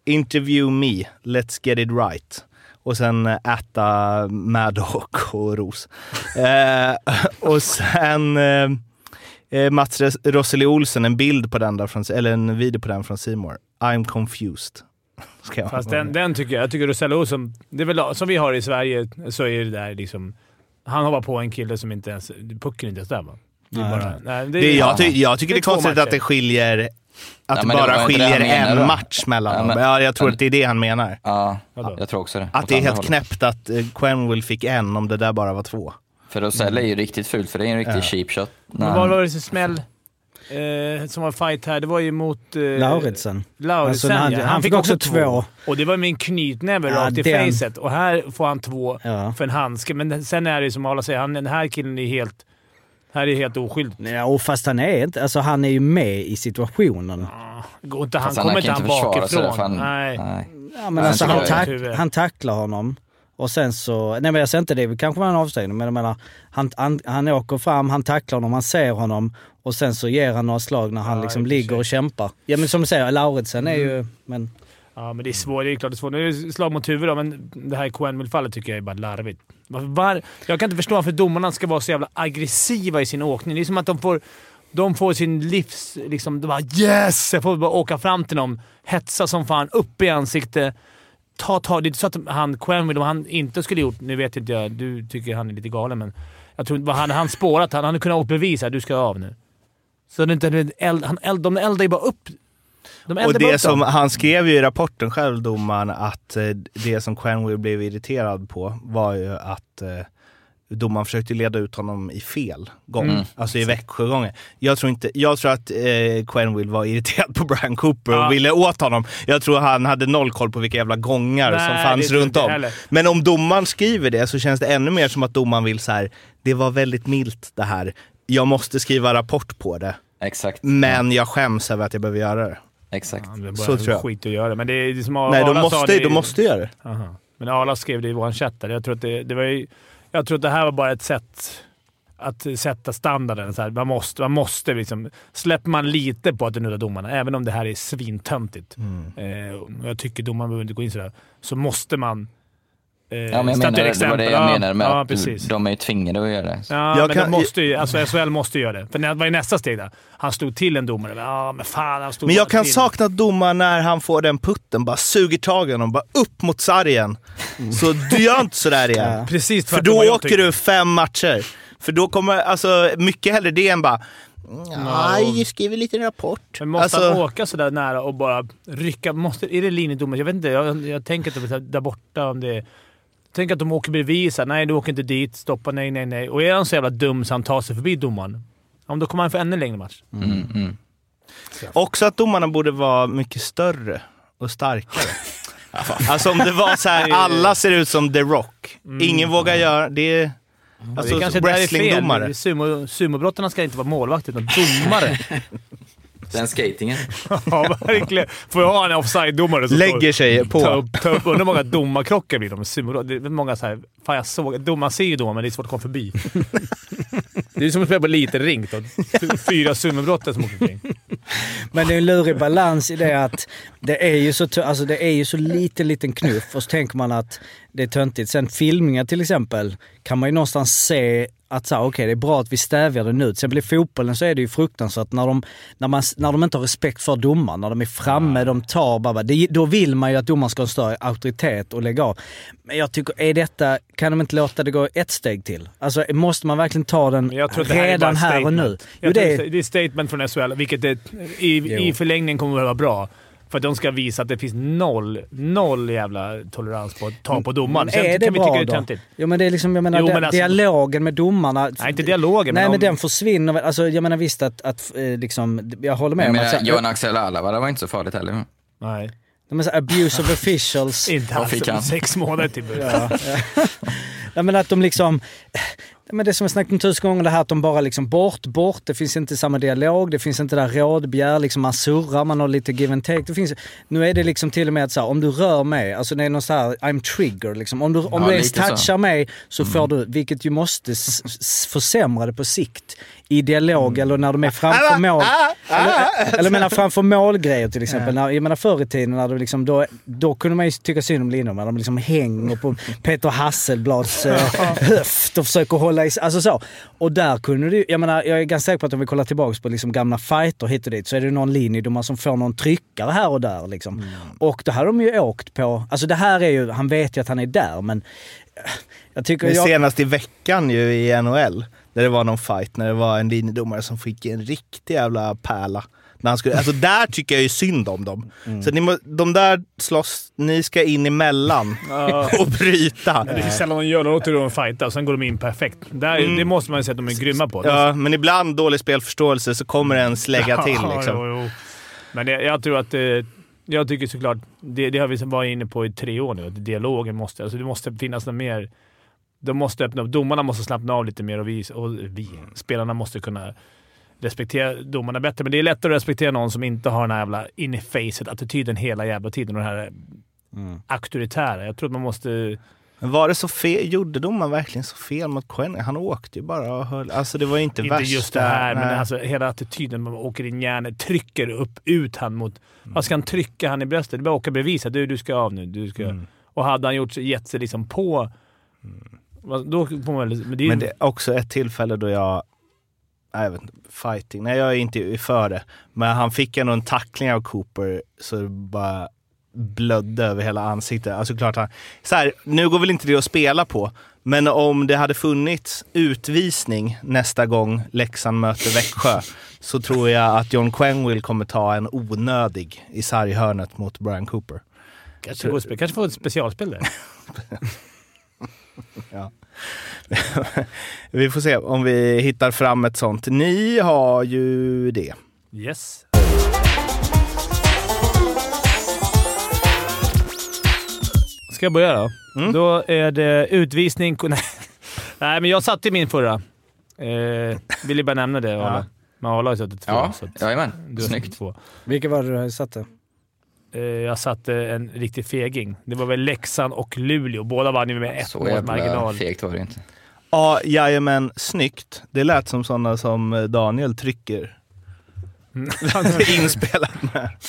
S1: Interview me, let's get it right. Och sen äta Maddock och ros. Eh, och sen eh, eh, Mats Rosseli Olsen, en bild på den där, från, eller en video på den från Seymour. I'm confused. Ska jag
S2: Fast den, den tycker jag. Jag tycker Rosello som... Det är väl, som vi har i Sverige så är det där liksom... Han hoppar på en kille som inte ens... Pucken är inte ens där va? Det är
S6: Nej,
S2: bara,
S6: nej.
S2: nej, det är,
S1: det, jag,
S3: Ja.
S1: ty, jag tycker
S2: Det
S1: det
S2: är
S1: konstigt
S2: matcher.
S1: att det skiljer Att
S3: Ja,
S1: det bara skiljer en
S3: då.
S1: match mellan
S3: Ja,
S1: dem.
S3: men-
S1: Ja, jag tror
S3: men-
S1: att det är det han menar.
S3: Ja, jag tror också det.
S1: Att det är helt
S3: hållet.
S1: knäppt att eh, Quenville fick en om det där bara var två.
S3: För Rosell är ju riktigt fult, för det är en riktig
S1: Ja.
S3: cheap shot. när
S2: Men
S3: han-
S2: vad var det för smäll eh, som var fight här? Det var ju mot... Eh,
S6: Lauritsen.
S2: Lauritsen,
S6: Alltså, han-
S2: ja.
S6: han fick också två.
S2: Och det var med en knytnäve
S6: Ja,
S2: rakt i
S6: den-
S2: facet. Och här får han två
S6: Ja.
S2: för en handske. Men sen är det ju som alla säger, han, den här killen är helt... Här är helt oskyldig.
S6: Ja, och fast han är inte... Alltså han är ju med i situationen.
S2: Går inte, han
S3: Fast
S2: kommer inte han
S3: sig
S2: bakifrån.
S3: för han-
S2: Nej.
S3: nej.
S6: Ja, men
S3: Ja,
S6: alltså
S3: han
S6: han, tack, han tacklar honom. Och sen så... Nej men jag säger inte det, det kanske var en avstängning, men jag menar, han, han, han åker fram, han tacklar honom, han ser honom och sen så ger han några slag när han
S2: Ja,
S6: liksom ligger och kämpar. Ja men som du säger, Lauritsen är ju... Men,
S2: Ja, men det är svårt. Det är klart det är svårt. Nu är det slag mot huvud då, men det här Quenville-fallet tycker jag är bara larvigt. Var, var, jag kan inte förstå varför domarna ska vara så jävla aggressiva i sin åkning. Det är som att de får, de får sin livs... Liksom, de bara “Yes!” Jag får bara åka fram till dem, hetsa som fan, upp i ansiktet. Ta tag. Det är inte så att han Quenville, om han inte skulle gjort... Nu vet inte jag, du tycker han är lite galen, men jag tror inte... vad Hade han spårat, han hade kunnat bevisa du ska av nu. Så det är inte... Eld, han, eld, de eldar ju bara upp... De
S1: Och det som, han skrev ju i rapporten själv, domaren, att eh, det som Quenville blev irriterad på var ju att eh, domaren försökte leda ut honom i fel gång.
S3: Mm.
S1: Alltså i Växjögången. Jag tror, inte, jag tror att eh, Quenville var irriterad på Brian Cooper
S2: Ja.
S1: och ville åt honom. Jag tror han hade noll koll på vilka jävla gångar
S2: Nej,
S1: som fanns runt om.
S2: heller.
S1: Men om domaren skriver det så känns det ännu mer som att domaren vill så här. det var väldigt milt det här. Jag måste skriva rapport på det.
S3: Exakt.
S1: Men jag skäms över att jag behöver göra det.
S3: Exakt.
S2: Ja, det är
S1: Så
S2: bara
S1: tror jag.
S2: skit att göra. Men det är det som
S1: Nej,
S2: Arla
S1: de
S2: sa,
S1: måste,
S2: det,
S1: de måste göra det.
S2: Aha. Men Arla skrev det i vår chatt där. Jag tror att det, det var ju, Jag tror att det här var bara ett sätt att sätta standarden. Så här, man måste, man måste liksom... Släpper man lite på att nuddar domarna, även om det här är svintöntigt, eh, och jag tycker domaren behöver inte gå in sådär, så måste man eh,
S3: Ja, men jag menar, det var
S2: exempel.
S3: det jag
S2: Ja,
S3: menade med
S2: ja,
S3: att
S2: precis.
S3: de är ju tvingade att göra det.
S2: Ja,
S1: Jag
S2: men
S1: kan-
S2: de måste ju, alltså SHL måste ju göra det. För det var ju nästa steg där. Han slog till en domare. Ja, men fan. Han stod
S1: Men jag kan
S2: till.
S1: sakna domaren när han får den putten, bara suger tag i honom, bara upp mot sargen. Så du gör inte sådär igen.
S6: Ja.
S2: Precis
S1: För
S2: vad
S1: då åker du fem matcher. För då kommer, alltså mycket hellre det än bara, Nej, jag skriver lite rapport.
S2: Men måste
S1: Alltså-
S2: han åka så där nära och bara rycka? Måste, är det linjedomare? Jag vet inte. Jag, jag tänker att de är där borta om det är... Tänk att de åker bredvid så här, Nej, du åker inte dit. Stoppa. Nej, nej, nej. Och är han så jävla dum så han tar sig förbi domaren, ja, då kommer han få ännu längre match.
S3: Mm, mm.
S1: Också att domarna borde vara mycket större och starkare. alltså om det var så här, alla ser ut som The Rock. Ingen vågar göra... Det är... Alltså,
S2: det kanske där är fel. sumobrottarna ska inte vara målvakter, utan domare.
S3: Den skatingen.
S2: ja, verkligen. Får jag ha en offside-domare som
S1: Lägger sig
S2: Ta
S1: på.
S2: upp, ta upp. Undrar hur många domarkrockar blir de sumo. Det är många så här... Fan, jag såg... Domaren ser ju domaren, men det är svårt att komma förbi. det är som att spela på liten ring. Då. Fyra sumobrottare som åker omkring.
S6: Men det är en lurig balans i det att det är ju så, alltså det är ju så liten, liten knuff och så tänker man att det är töntigt. Sen filmningar till exempel kan man ju någonstans se att så här, okej det är bra att vi stävjar det nu. Till exempel i fotbollen så är det ju fruktansvärt när de, när man, när de inte har respekt för domaren, när de är framme, de tar bara, det, då vill man ju att domaren ska ha en större auktoritet och lägga av. Men jag tycker, är detta, kan de inte låta det gå ett steg till? Alltså måste man verkligen ta den
S2: det här
S6: redan
S2: bara
S6: här och nu? Jo, det är,
S2: det är statement från SHL, vilket är, i, i förlängningen kommer att vara bra. För att de ska visa att det finns noll, noll jävla tolerans på att ta på domaren.
S6: Men
S2: Sen
S6: är det
S2: kan vi
S6: bra
S2: tycka det är töntigt.
S6: Jo men det är liksom, jag menar,
S2: Jo, men alltså-
S6: dialogen med domarna.
S2: Nej, inte dialogen,
S6: Nej
S2: men
S6: men,
S2: om-
S6: den försvinner. Alltså jag menar visst att, att eh, liksom, jag håller med
S3: Jag menar,
S6: så-
S3: Johan Axel Alava, det var inte så farligt heller.
S2: Nej.
S6: Men så här, abuse of officials.
S2: Inte alls. Sex månader till.
S6: Ja, ja. Nej, men att de liksom... Men det som jag snackat om tusen gånger, det här att de bara liksom bort, bort. Det finns inte samma dialog, det finns inte där rådbegär, liksom man surrar, man har lite give and take. Det finns, nu är det liksom till och med att så här, om du rör mig, alltså det är någon så här I'm trigger liksom. Om du, om
S3: Ja,
S6: du ens
S3: lite så.
S6: touchar mig så får du, vilket ju måste försämra det på sikt. I dialog eller när de är framför mål. Eller, eller menar framför målgrejer till exempel. När, jag menar förr i tiden, när det liksom, då, då kunde man ju tycka synd om Lindholm. När de liksom hänger på Peter Hasselblads eh, höft och försöker hålla i Alltså så. Och där kunde du, jag menar, jag är ganska säker på att om vi kollar tillbaka på liksom gamla fighter hit och dit så är det någon linjedomare som får någon tryckare här och där. Liksom. Och då hade de ju åkt på, alltså det här är ju, han vet ju att han är där men eh, jag tycker...
S1: Men
S6: Jag,
S1: senast i veckan ju i NHL, där det var någon fight när det var en linjedomare som fick en riktig jävla pärla. När han skulle, alltså där tycker jag ju synd om dem. Så ni må, de där slåss, ni ska in emellan och bryta.
S2: Det är sällan de gör något. Då de fightar och sen går de in perfekt. Där, Det måste man ju säga att de är grymma på.
S1: Ja, men ibland dålig spelförståelse så kommer en slägga till liksom.
S2: jo, jo. Men jag, jag tror att... Eh, jag tycker såklart, det, det har vi varit inne på i tre år nu, att dialogen måste... Alltså det måste finnas något mer... De måste öppna upp. Domarna måste slappna av lite mer och vi, och vi spelarna måste kunna respektera domarna bättre. Men det är lättare att respektera någon som inte har den här jävla in i facet attityden hela jävla tiden. Och den här auktoritära. Jag tror att man måste...
S1: Men var det så fel? Gjorde domaren verkligen så fel mot Quinn? Han åkte ju bara och höll... Alltså det var ju inte,
S2: Inte
S1: värsta.
S2: just det här, men
S1: nej.
S2: alltså hela attityden. Man åker in järnet, trycker upp, ut han mot... Vad ska han trycka han i bröstet? Det är bara att åka här, Du, du ska av nu. Du ska.
S1: Mm.
S2: Och hade han gjort, gett sig liksom på... vad- Då får man väl... Men det är,
S1: Men det är också ett tillfälle då jag, jag vet inte, fighting, nej jag är inte för det. Men han fick ändå en tackling av Cooper så det bara blödde över hela ansiktet. Alltså klart han, så här, nu går väl inte det att spela på, men om det hade funnits utvisning nästa gång Leksand möter Växjö så tror jag att John Quenville kommer ta en onödig i sarghörnet mot Brian Cooper.
S2: kanske, kanske får ett specialspel där.
S1: Vi får se om vi hittar fram ett sånt. Ni har ju det.
S2: Yes. Ska jag börja då?
S1: Mm.
S2: Då är det utvisning... Nej, Nej men jag satte min förra. Eh, vill ju bara nämna det. Ja. Men Arla har ju suttit två.
S3: Ja,
S2: så att
S3: jajamän.
S2: du har suttit
S3: Snyggt.
S2: två.
S6: vilka var det du satte?
S2: Eh, jag satte en riktig feging. Det var väl Leksand och Luleå. Båda vann ju med ett
S3: Så
S2: måls
S3: jävla
S2: marginal.
S3: fegt var det inte.
S1: Ja, jajamän, snyggt. Det lät som sådana som eh, Daniel trycker. Inspelat med.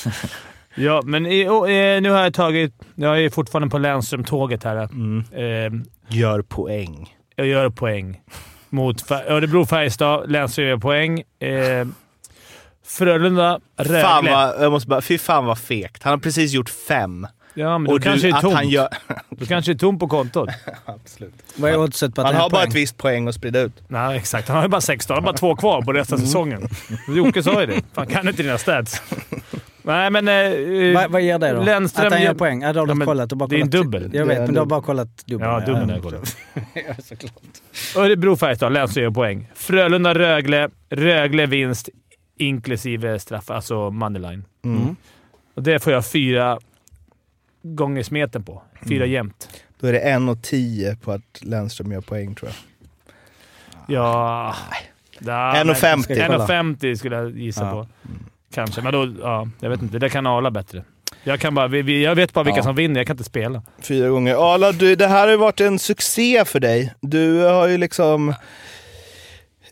S2: Ja, men i, och, eh, nu har jag tagit... Jag är fortfarande på Länström-tåget här.
S1: Mm.
S2: Eh,
S1: Gör poäng.
S2: jag gör poäng mot Fär- Örebro-Färjestad. Länström gör poäng. Eh, Frölunda, Rögle.
S1: Fan vad, jag måste bara, fy fan vad fegt. Han har precis gjort fem.
S2: Ja, men då
S1: du,
S2: kanske det är tomt.
S1: han gör...
S2: Då kanske det är tomt på kontot.
S1: Absolut.
S6: Vad är oddset på att
S1: Han
S6: det
S1: har bara
S6: poäng?
S1: ett visst poäng att sprida ut.
S2: Nej, exakt. Han har ju bara 16. Han har bara två kvar på resten av säsongen. Jocke sa ju det. Fan, kan du inte dina stats? Nej, men... Eh,
S6: Vad, vad ger det då?
S2: Lennström
S6: att han gör poäng? Ja, då har du
S2: Ja,
S6: kollat. Du bara
S2: det är en dubbel.
S6: Jag
S1: Det
S6: vet,
S1: en
S6: men du har bara kollat dubbeln.
S2: Ja, dubbeln har jag kollat.
S6: ja, såklart.
S2: Örebro Färjestad. Lennström gör poäng. Frölunda-Rögle. Rögle vinst inklusive straff, alltså moneyline.
S1: Mm.
S2: Och det får jag fyra gånger smeten på. Fyra
S1: Mm.
S2: jämnt.
S1: Då är det 1,10 på att Lennström gör poäng tror jag.
S2: Ja... Ja,
S1: 1,50.
S6: Ska jag kolla?
S2: 1,50 skulle jag gissa
S6: Ja.
S2: på. Kanske, men då... Ja, jag vet inte. Det kan Arla bättre. Jag, kan bara, vi- vi- jag vet bara vilka
S1: Ja.
S2: som vinner, jag kan inte spela.
S1: Fyra gånger. Arla, du, det här har ju varit en succé för dig. Du har ju liksom...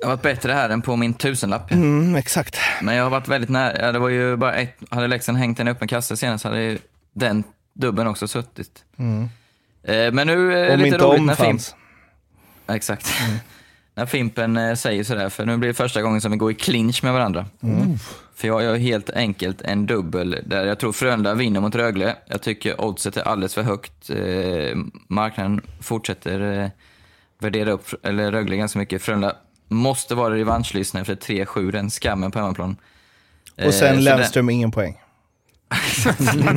S3: Jag har varit bättre här än på min tusenlapp.
S1: Mm, exakt.
S3: Men jag har varit väldigt nära. Det var ju bara ett. Hade Leksand hängt en öppen kasse senast hade den dubben också suttit.
S1: Mm.
S3: Eh, Men nu är det
S1: Om
S3: lite
S1: inte
S3: roligt när Fimp... Exakt. när Fimpen eh, säger sådär, för nu blir det första gången som vi går i clinch med varandra. För jag gör helt enkelt en dubbel där jag tror Frölunda vinner mot Rögle. Jag tycker oddset är alldeles för högt. Eh, marknaden fortsätter eh, värdera upp eller Rögle ganska mycket. Frölunda måste vara revanschlystnare för 3-7, den skammen på hemmaplan. Eh,
S1: Och sen
S3: så
S1: Lennström, ingen poäng.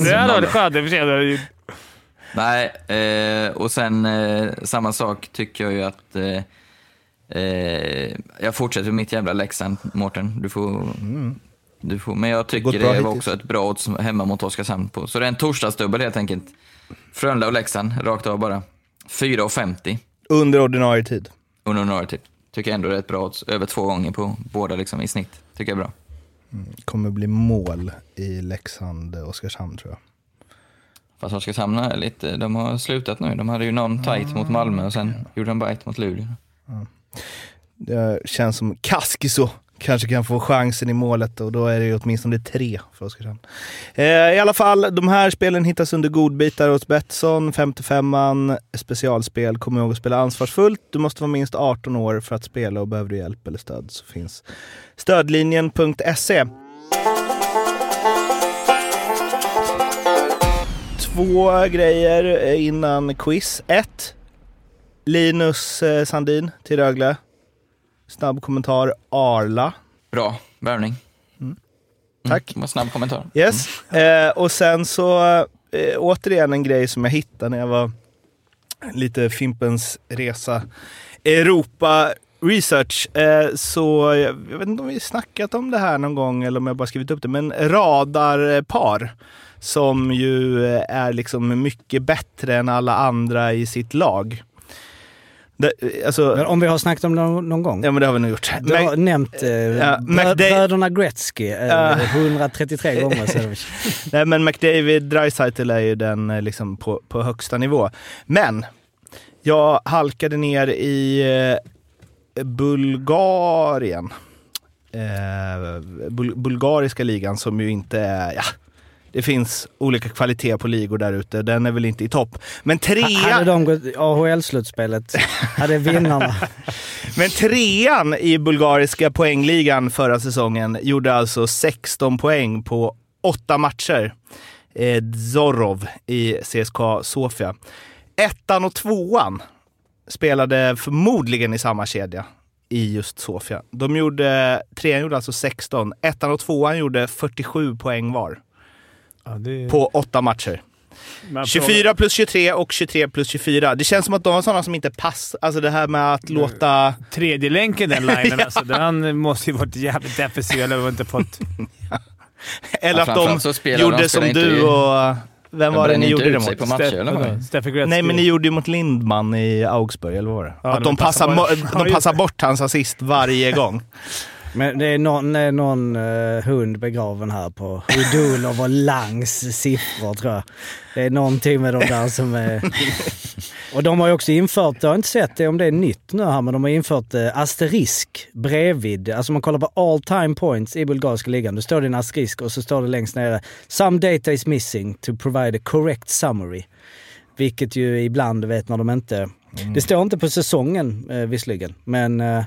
S2: det hade varit skönt. i och. Det
S3: Nej, eh, och sen eh, samma sak tycker jag ju att eh, eh, jag fortsätter med mitt jävla Leksand, Mårten. Du får, du får, men jag tycker
S1: bra
S3: det var
S1: hittills.
S3: också ett bra odds hemma mot Oskarshamn på. Så det är en torsdagsdubbel helt enkelt. Frölunda och Leksand, rakt av bara. 4,50
S1: Under ordinarie tid.
S3: under några tid. Tycker ändå det är ett bra odds. Över två gånger på båda liksom, i snitt. Tycker jag är bra.
S1: Kommer bli mål i Leksand, Oskarshamn tror jag.
S3: Fast Oskarshamn är lite, de har slutat nu. De hade ju någon tight mot Malmö och sen gjorde de bara ett mot Luleå.
S1: Det känns som Kaskiso kanske kan få chansen i målet och då är det ju åtminstone tre för Oskarshamn. Eh, I alla fall, de här spelen hittas under godbitar hos Betsson, 55an, specialspel. Kom ihåg att spela ansvarsfullt. Du måste vara minst 18 år för att spela och behöver du hjälp eller stöd så finns stödlinjen.se. Två grejer innan quiz. Ett, Linus eh, Sandin till Rögle. Snabb kommentar, Arla.
S3: Bra värvning. Mm,
S1: Tack.
S3: det var en snabb kommentar.
S1: Yes. Eh, och sen så eh, återigen en grej som jag hittade när jag var lite Fimpens resa. Europa Research. Eh, så jag, jag vet inte om vi snackat om det här någon gång eller om jag bara skrivit upp det. Men radarpar som ju är liksom mycket bättre än alla andra i sitt lag. Det, eh, alltså,
S6: Men om vi har snackat om det någon, någon gång?
S1: ja men det har vi nog gjort.
S6: Du har nämnt eh,
S1: Ja,
S6: brö- bröderna Gretzky eh,
S1: Ja.
S6: 133 gånger. Så
S1: Nej men McDavid, Dreisaitl är ju den eh, liksom på, på högsta nivå. Men jag halkade ner i eh, Bulgarien. Eh, bul- bulgariska ligan som ju inte är, ja, det finns olika kvaliteter på ligor där ute. Den är väl inte i topp. Men
S6: Hade
S1: trean,
S6: de gått AHL-slutspelet, hade vinnarna...
S1: men trean i bulgariska poängligan förra säsongen gjorde alltså 16 poäng på åtta matcher. Eh, Zorov i CSKA Sofia. Ettan och tvåan spelade förmodligen i samma kedja i just Sofia. De gjorde, trean gjorde alltså 16, ettan och tvåan gjorde 47 poäng var
S2: det...
S1: på åtta matcher.
S2: Men
S1: 24 plus 23 och 23 plus 24. Det känns som att de var sådana som inte passar. Alltså det här med att låta...
S2: Tredje länken den linen, alltså, den måste ju varit jävligt defensiv eller inte fått...
S1: Eller att de
S3: de-
S1: gjorde
S3: spelar
S1: som du och... Vem
S3: De
S1: var det ni gjorde det mot?
S3: på matcher, eller vad?
S2: Steffi Gretzky.
S1: Nej, men ni gjorde ju mot Lindman i Augsburg, eller vad var det?
S2: Ja,
S1: att de
S2: de passar
S1: passar,
S2: Ja,
S1: de passar bort hans assist varje gång.
S6: Men det är någon, eh, någon eh, hund begraven här på Udulov och Langs siffror tror jag. Det är någonting med de där som är... Och de har ju också infört, jag har inte sett det om det är nytt nu här, men de har infört eh, asterisk bredvid. Alltså man kollar på all time points i bulgariska ligan. Då står det en asterisk och så står det längst nere “Some data is missing to provide a correct summary”. Vilket ju ibland, vet när de inte Det står inte på säsongen eh, visserligen, men eh,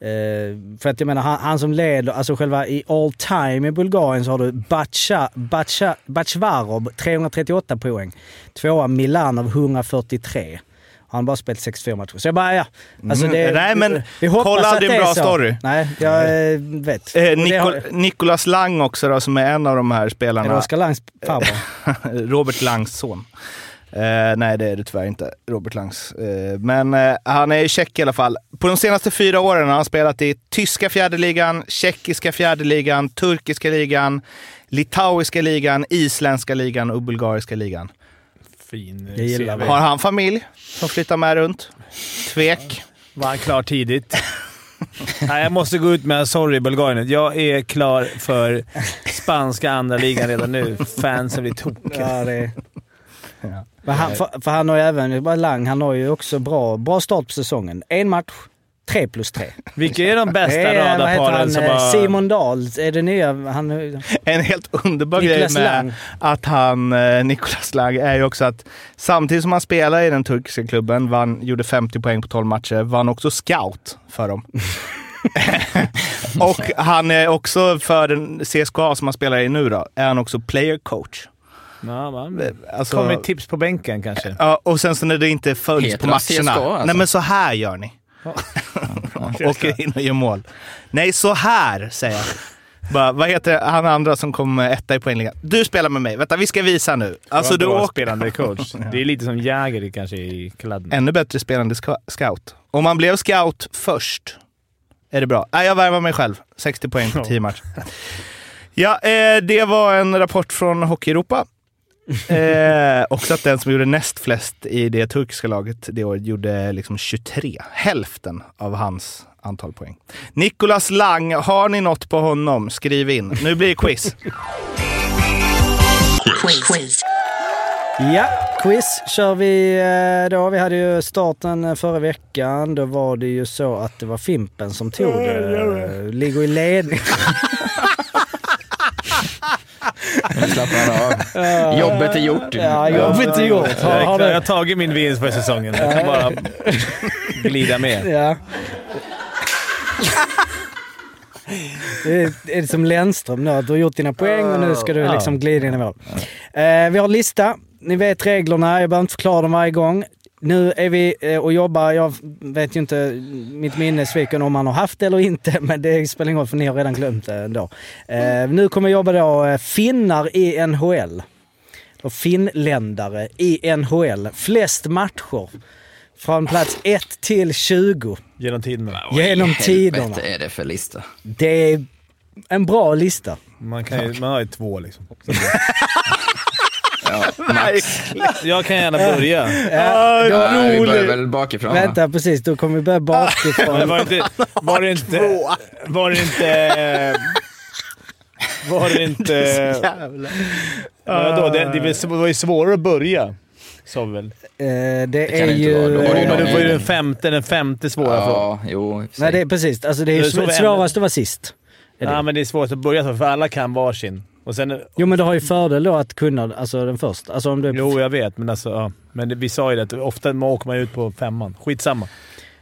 S6: eh, för att jag menar han, han som leder, alltså själva i all time i Bulgarien så har du Bacha, Bacha, Bachvarov 338 poäng. Tvåa Milanov 143. Han har bara spelat 64 matcher. Så jag bara, ja. Alltså
S1: Mm.
S6: det,
S1: Nej, men
S6: vi
S1: kolla aldrig en
S6: är
S1: bra
S6: så.
S1: story.
S6: Nej, jag eh, vet.
S1: Eh, Nikol-
S6: har-
S1: Nikolas Lang också då, som är en av de här
S6: Är
S1: spelarna.
S6: Oskar Langs farbror?
S1: Robert Langs son. Eh, nej, det är det tyvärr inte. Robert Langs. Eh, men eh, han är tjeck i alla fall. På de senaste fyra åren har han spelat i tyska fjärdeligan, tjeckiska fjärdeligan, turkiska ligan, litauiska ligan, isländska ligan och bulgariska ligan.
S2: Fin CV.
S6: det.
S1: Har han familj som flyttar med runt? Tvek.
S2: Var han klar tidigt? Nej, jag måste gå ut med sorry Bulgarien. Jag är klar för spanska andra ligan redan nu. Fansen blir tokiga.
S6: Ja, det... Men han, för, för han har ju även, Lang, han har ju också bra, bra start på säsongen. En match, tre plus tre.
S2: Vilka är de bästa
S6: är,
S2: radarparen
S6: han,
S2: som
S6: eh,
S2: bara...
S6: Simon Dahl, är det nya? Han,
S1: En helt underbar
S6: Niklas
S1: grej med
S6: Lang.
S1: att han, eh, Nikolas Lang, är ju också att samtidigt som han spelar i den turkiska klubben, vann, gjorde 50 poäng på 12 matcher, var han också scout för dem. och han är också för den CSKA som han spelar i nu då, är han också player coach.
S2: Ja, man.
S1: Alltså,
S2: Kommer tips på bänken kanske.
S1: ja, och sen så när det inte följs
S3: Heter
S1: på matcherna.
S3: CSKA alltså?
S1: Nej men så här gör ni. Åker in och gör mål. Nej, så här säger jag. Bara, vad heter han andra som kom etta i poängligan? Du spelar med mig. Vänta, vi ska visa nu. Alltså du åker...
S2: spelande coach. Det är lite som Jäger kanske i kladden.
S1: Ännu bättre spelande scout. Om man blev scout först, är det bra. Nej, jag värvar mig själv. 60 poäng på 10 matcher. Ja, eh, det var en rapport från Hockey Europa. Eh, också att den som gjorde näst flest i det turkiska laget det året gjorde liksom 23. Hälften av hans antal poäng. Nicolas Lang, har ni något på honom? Skriv in. Nu blir det quiz.
S6: ja, quiz kör vi eh, då. Vi hade ju starten eh, förra veckan. Då var det ju så att det var Fimpen som tog det. Ligger i ledning.
S3: Slappnar han av. Jobbet är gjort.
S6: Ja, jobbet är gjort. Har,
S2: Jag,
S6: har
S2: jag har
S6: du?
S2: tagit min vinst för säsongen. Jag kan bara glida med.
S6: Ja. Det är, det är som Lennström nu, du har gjort dina poäng och nu ska du liksom glida in i mål. Eh, vi har lista. Ni vet reglerna, jag behöver inte förklara dem varje gång. Nu är vi eh, och jobbar, jag vet ju inte, mitt minne sviker om man har haft det eller inte, men det spelar ingen roll för ni har redan glömt det ändå. Eh, nu kommer jag jobba då eh, finnar i NHL. Och finländare i NHL. Flest matcher. Från plats 1 till 20
S2: Genom tiderna.
S6: genom tiderna.
S3: Helvete är det för lista?
S6: Det är en bra lista.
S2: Man, kan ju, man har ju två liksom.
S3: Ja, max.
S2: Jag kan gärna börja.
S6: Ja, då,
S3: Ja, vi börjar väl bakifrån. va?
S6: vänta, precis. Då kommer vi börja
S2: Men
S6: bakifrån.
S2: var det inte... Var det inte... Var det inte... Var det inte... Det, det, det var ju svårare att börja. Sa vi väl?
S6: Eh, det är
S3: det inte
S6: ju...
S3: vara. Då var det ju
S2: det var ju den femte, den femte svåra frågan.
S3: Ja, jo. och för
S6: Nej, det är precis. Alltså det är ju
S2: är
S6: svårast att vara sist. Är?
S2: Ja, men det är svårt att börja så, för alla kan varsin. Och sen...
S6: Jo, men du har ju fördel då att kunna alltså, den första. Alltså om du...
S2: Jo, jag vet, men alltså... Ja. Men det, vi sa ju det, att ofta åker man ut på femman. Skitsamma.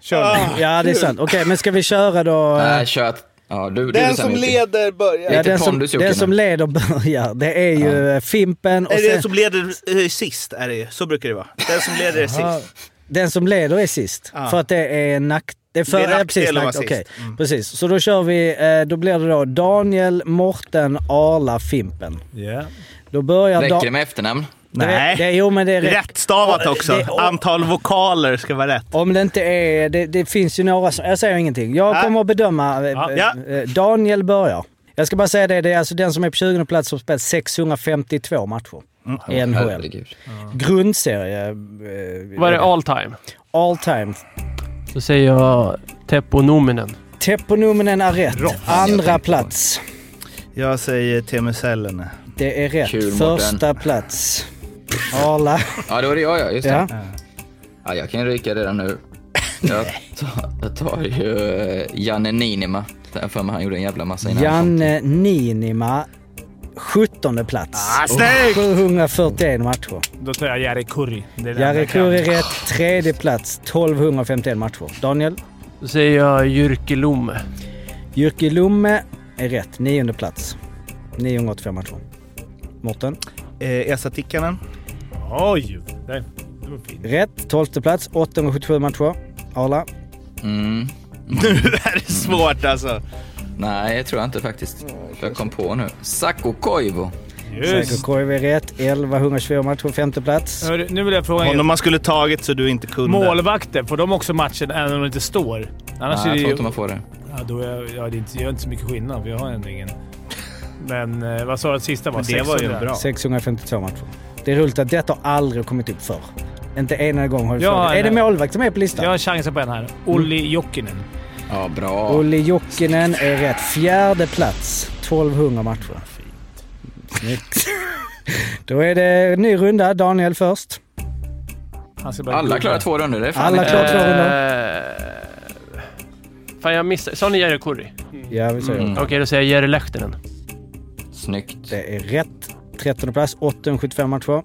S2: Kör nu.
S6: Ja, det är sant. Okej, men ska vi köra då?
S3: Nej, kör. Ja, du, du
S1: Den
S3: bestämmer
S1: som leder börjar.
S6: Ja, den, som, den som leder börjar. Det är ju eh, Fimpen och
S1: Är det den
S6: sen,
S1: som leder eh, sist? Är det ju. Så brukar det vara. Den som leder är sist.
S6: den som leder är sist.
S1: Ja.
S6: För att det är nack... Det är, för,
S1: Det är
S6: ja, precis,
S1: sist.
S6: okej.
S1: Mm.
S6: precis. Så då kör vi, eh, då blir det då Daniel, Morten, Arla, Fimpen.
S2: Ja.
S6: Då börjar...
S3: Räcker det med efternamn?
S6: det,
S1: Nej.
S6: det, jo, men det är rätt.
S1: Rätt stavat
S6: Ja,
S1: också.
S6: det-
S1: Antal vokaler ska vara rätt.
S6: Om det inte är... Det, det finns ju några som... Jag säger ingenting. Jag kommer att bedöma... eh,
S2: Ja.
S1: Ja.
S6: eh, Daniel börjar. Jag ska bara säga det, det är alltså den som är på 20 plats som spelat 652 matcher i NHL.
S3: Herregud.
S6: Grundserie.
S7: Vad är det all time?
S6: All time.
S7: Så säger jag Teppo Nominen.
S6: Tepponominen är rätt. Andra plats.
S1: Jag säger Teemu Selänne.
S6: Det är rätt.
S3: Kul.
S6: Första plats. Arla.
S3: Ja, då är det jag ja. Just det.
S6: Ja.
S3: Ja, jag kan ryka redan nu. Jag tar, jag tar ju eh, Janne har för mig han gjorde en jävla massa innan.
S6: Janne Niinima. 17 plats.
S2: Ah, snyggt!
S6: 741 matcher.
S2: Då tar jag Jari Kurri.
S6: Jari. Kurri rätt. Tredje plats. 1251 matcher. Daniel?
S7: Då säger jag Jyrki Lomme.
S6: Jyrki Lumme är rätt. Nionde plats. 985 matcher. Mårten?
S1: Eh, Esa Tikkanen.
S2: Oj! Det, det var fint.
S6: Rätt. 12 plats. 877 matcher. Arla?
S3: Mm.
S1: Nu är det svårt alltså.
S3: Nej, jag tror inte faktiskt. Jag kom på nu. Sacco Koivu.
S6: Säker Koivu är rätt. 1124 matcher. Femte plats.
S2: Hörru, Nu vill jag fråga er.
S1: Honom man skulle tagit så du inte kunde.
S2: Målvakter, får de också matchen även om de inte står? Annars
S3: Nej,
S2: är
S3: jag
S2: det
S3: tror
S2: ju...
S3: inte man får det.
S2: Ja, då är, jag- ja, det är inte, gör inte så mycket skillnad, för jag har ändå ingen. Men eh, vad sa du att sista var?
S1: Men det var ju
S2: 600?
S1: bra.
S6: 652 matcher. Det är roligt att detta har aldrig kommit upp förr. Inte en enda gång har vi
S2: Ja,
S6: frågat. Är det
S2: nej.
S6: målvakt som är på listan?
S2: Jag har chansen på en här. Olli Jokinen.
S3: Ja, bra.
S6: Olli Jokinen är rätt. Fjärde plats. 1200 matcher. Snyggt. Då är det ny runda. Daniel först.
S3: Alla klarar två runder. Det är fan
S6: Alla
S3: inte-
S6: klarar två runder.
S7: Eh, Fan jag missade. Sa ni Jari Kurri?
S6: Ja, vi säger
S3: Mm.
S7: Okej, då säger jag Jere Lehtinen.
S3: Snyggt.
S6: Det är rätt. 13 plats. 875 matcher.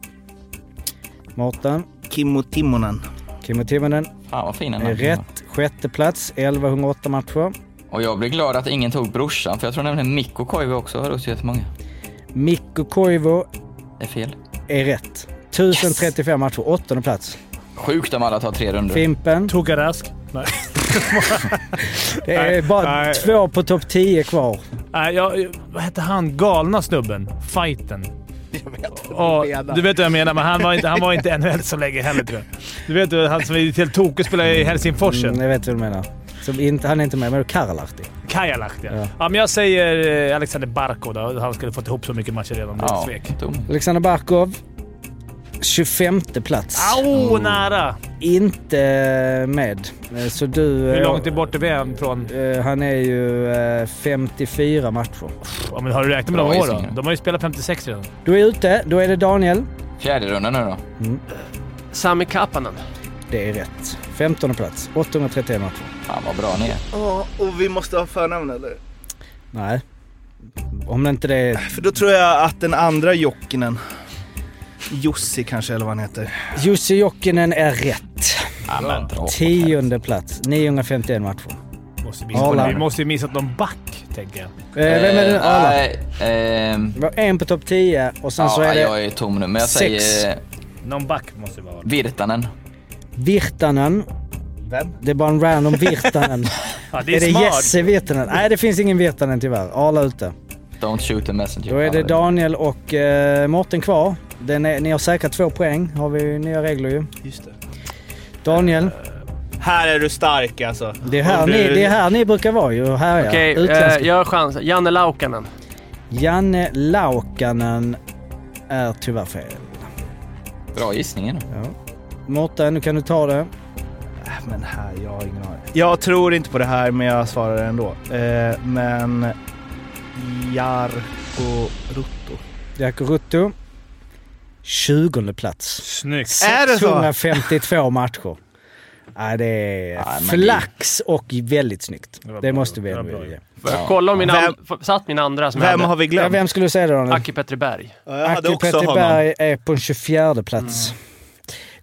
S6: Mårten.
S1: Kimmo Timonen.
S6: Kimmo Timonen
S3: Fan vad fina
S6: är
S3: namn.
S6: rätt. Sjätte plats. 1108 matcher.
S3: Och jag blir glad att ingen tog brorsan, för jag tror nämligen Mikko Koivu också har hos jättemånga.
S6: Mikko Koivu
S3: Det är fel.
S6: är rätt. 1035 matcher. Åttonde plats.
S3: Sjukt om alla tar tre runder.
S6: Fimpen.
S2: Tokarask. Nej.
S6: Det är
S2: Nej,
S6: bara
S2: nej.
S6: två på topp 10 kvar.
S2: Nej, jag, vad hette han? Galna snubben? Fighten.
S1: Jag vet
S2: Ja, du vet vad jag menar, men han var inte, han var inte NHL så länge heller tror jag. Du vet han som är helt tokig spelar i Helsingforsen.
S6: Mm, jag vet vad du menar. Som inte, han är inte med, men Karalahti.
S2: Kajalahti. Ja.
S6: Ja.
S2: ja, men jag säger eh, Alexander Barkov då. Han skulle fått ihop så mycket matcher redan.
S3: Ja.
S6: Alexander Barkov. 25 plats.
S2: Au, nära!
S6: Inte med. Eh, Så du...
S2: Hur
S6: eh,
S2: långt är bort är vi från...
S6: eh, Han är ju eh, 54 matcher.
S2: Ja, men har du räknat med de år då?
S3: gissningar.
S2: De har ju spelat 56 redan.
S6: Du är ute. Då är det Daniel.
S3: Fjärde rundan nu då.
S7: Sami Kapanen.
S6: Det är rätt. 15 plats. 831 matcher.
S3: Fan vad bra ni är.
S1: Ja, och vi måste ha förnamn eller?
S6: Nej. Om det inte det är...
S1: För då tror jag att den andra Jokinen, Jussi kanske eller vad han heter.
S6: Jussi Jokinen är rätt.
S3: Ja, men dra på
S6: Tionde plats. 951 matcher.
S2: Måste vi,
S6: Arla.
S2: vi måste ju missat någon back, tänker jag.
S6: Eh, vem är det? Arla?
S3: Nej, ehm,
S6: Vi har en på topp 10 och sen så
S3: ja,
S6: är det
S3: jag är tom nu, men jag
S6: sex.
S3: säger
S2: Någon back måste det vara.
S3: Virtanen.
S6: Virtanen.
S1: Vem?
S6: Det är bara en random Virtanen.
S2: Ja, det
S6: är
S2: är,
S6: det. Jesse Virtanen? Nej, det finns ingen Virtanen tyvärr. Arla ute.
S3: Don't shoot the messenger.
S6: Då är det Daniel och eh, Mårten kvar. Den är, ni har säkrat två poäng. Har vi nya regler ju.
S1: Just det.
S6: Daniel,
S1: Här är du stark alltså.
S6: det är här,
S1: Och
S6: ni,
S1: du-
S6: det är här ni brukar vara ju. Här ja.
S7: Okej,
S6: Utländska.
S7: eh, jag har chans. Janne Laukanen.
S6: Janne Laukanen är tyvärr fel.
S3: Bra gissningen.
S6: Ja. Mårten, nu kan du ta det.
S1: Äh, Men här, jag har ingen aning. Jag tror inte på det här men jag svarar ändå. Eh, men Jarko Rutto.
S6: Jaco Rutto. 20 plats.
S2: Snyggt.
S1: Är det så?
S6: 652 matcher. Ja, det är
S3: Ja,
S6: flax och väldigt snyggt.
S2: Det
S6: Det måste vi ändå ge.
S7: Får jag
S3: Ja.
S7: kolla om min
S1: Vem-
S7: satt min andra som
S1: Vem
S7: hade?
S1: har vi
S6: Ja,
S1: glömt?
S6: vem skulle du säga det Daniel?
S7: Aki Petterberg.
S1: Ja,
S6: Aki
S1: honom.
S6: Petterberg är på en 24 plats.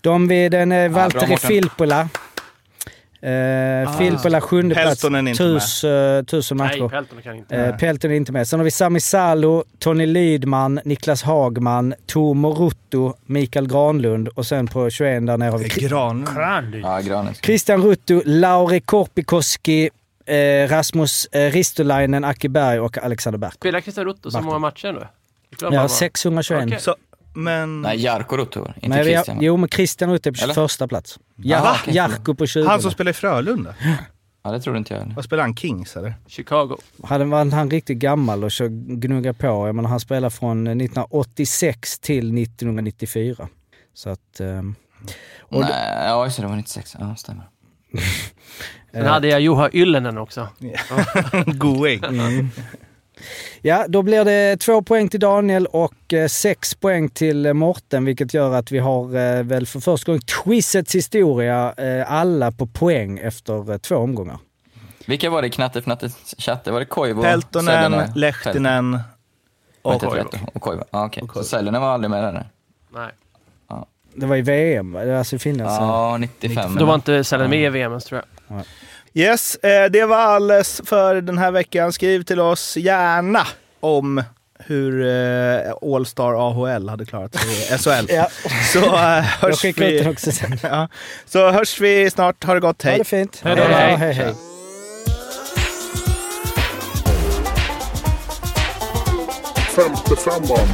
S6: De vid den är
S3: bra,
S6: Valtteri
S3: Mårten.
S6: Filppula. Uh, Filppula sjunde plats.
S1: Peltonen är inte med.
S6: Tus, uh, tusen
S7: Nej,
S6: matcher.
S7: Peltonen kan inte.
S6: Uh, Pelton är inte med. Sen har vi Sami Salo, Tony Lydman, Niklas Hagman, Tomo Rutto, Mikael Granlund och sen på 21 där nere har vi Kri-
S1: Gran.
S2: Krandy.
S3: Ja.
S6: Christian Rutto, Lauri Korpikoski, eh, Rasmus eh, Ristolainen, Aki Berg och Alexander Berg.
S7: Spelar Christian Rutto så många matcher nu?
S6: Ja,
S7: bara.
S6: 621.
S7: Okej.
S1: Så, men...
S3: Nej, Jarko Rutto. Inte
S6: Nej, vi har,
S3: Christian.
S6: jo, men Christian Rutto är på
S3: Eller?
S6: första plats. Ja,
S3: Jaha, okej.
S6: Jarko på 20.
S1: Han som spelar i Frölunda.
S3: Ja, det trodde inte jag.
S1: Vad spelar han? Kings eller?
S7: Chicago.
S6: Hade var han riktigt gammal och så gnugga på. Jag menar, han spelade från 1986 till 1994. Så att... och d-
S3: Nej, ja, just det. Det var 96. Ja, stämmer.
S7: Sen hade jag Juha Yllenen också.
S1: Going.
S6: mm. Ja, då blir det två poäng till Daniel och eh, sex poäng till eh, Morten, vilket gör att vi har eh, väl för första gången quizets historia alla på poäng efter två omgångar.
S3: Vilka var det i Knatte Fnatte chatte? Var det Koivu?
S1: Peltonen, Lehtinen,
S7: Och Koivu.
S3: Och Koivu. Ja, okej. Så. Säljorna var aldrig med där?
S7: Nej.
S6: Det var i VM, alltså i Finland.
S3: Ja, 95.
S7: Då var inte Sälen med i VM tror jag.
S1: Yes, eh, det var alles för den här veckan. Skriv till oss gärna om hur eh, All-Star AHL hade klarat sig i SHL.
S6: Ja.
S1: Så eh, hörs vi.
S6: också sen.
S1: Ja. Så hörs vi snart. Ha det gott.
S6: Ha
S1: Hej!
S6: det fint.
S2: Hej
S7: Hej.
S6: hej, hej.
S8: Femte femman.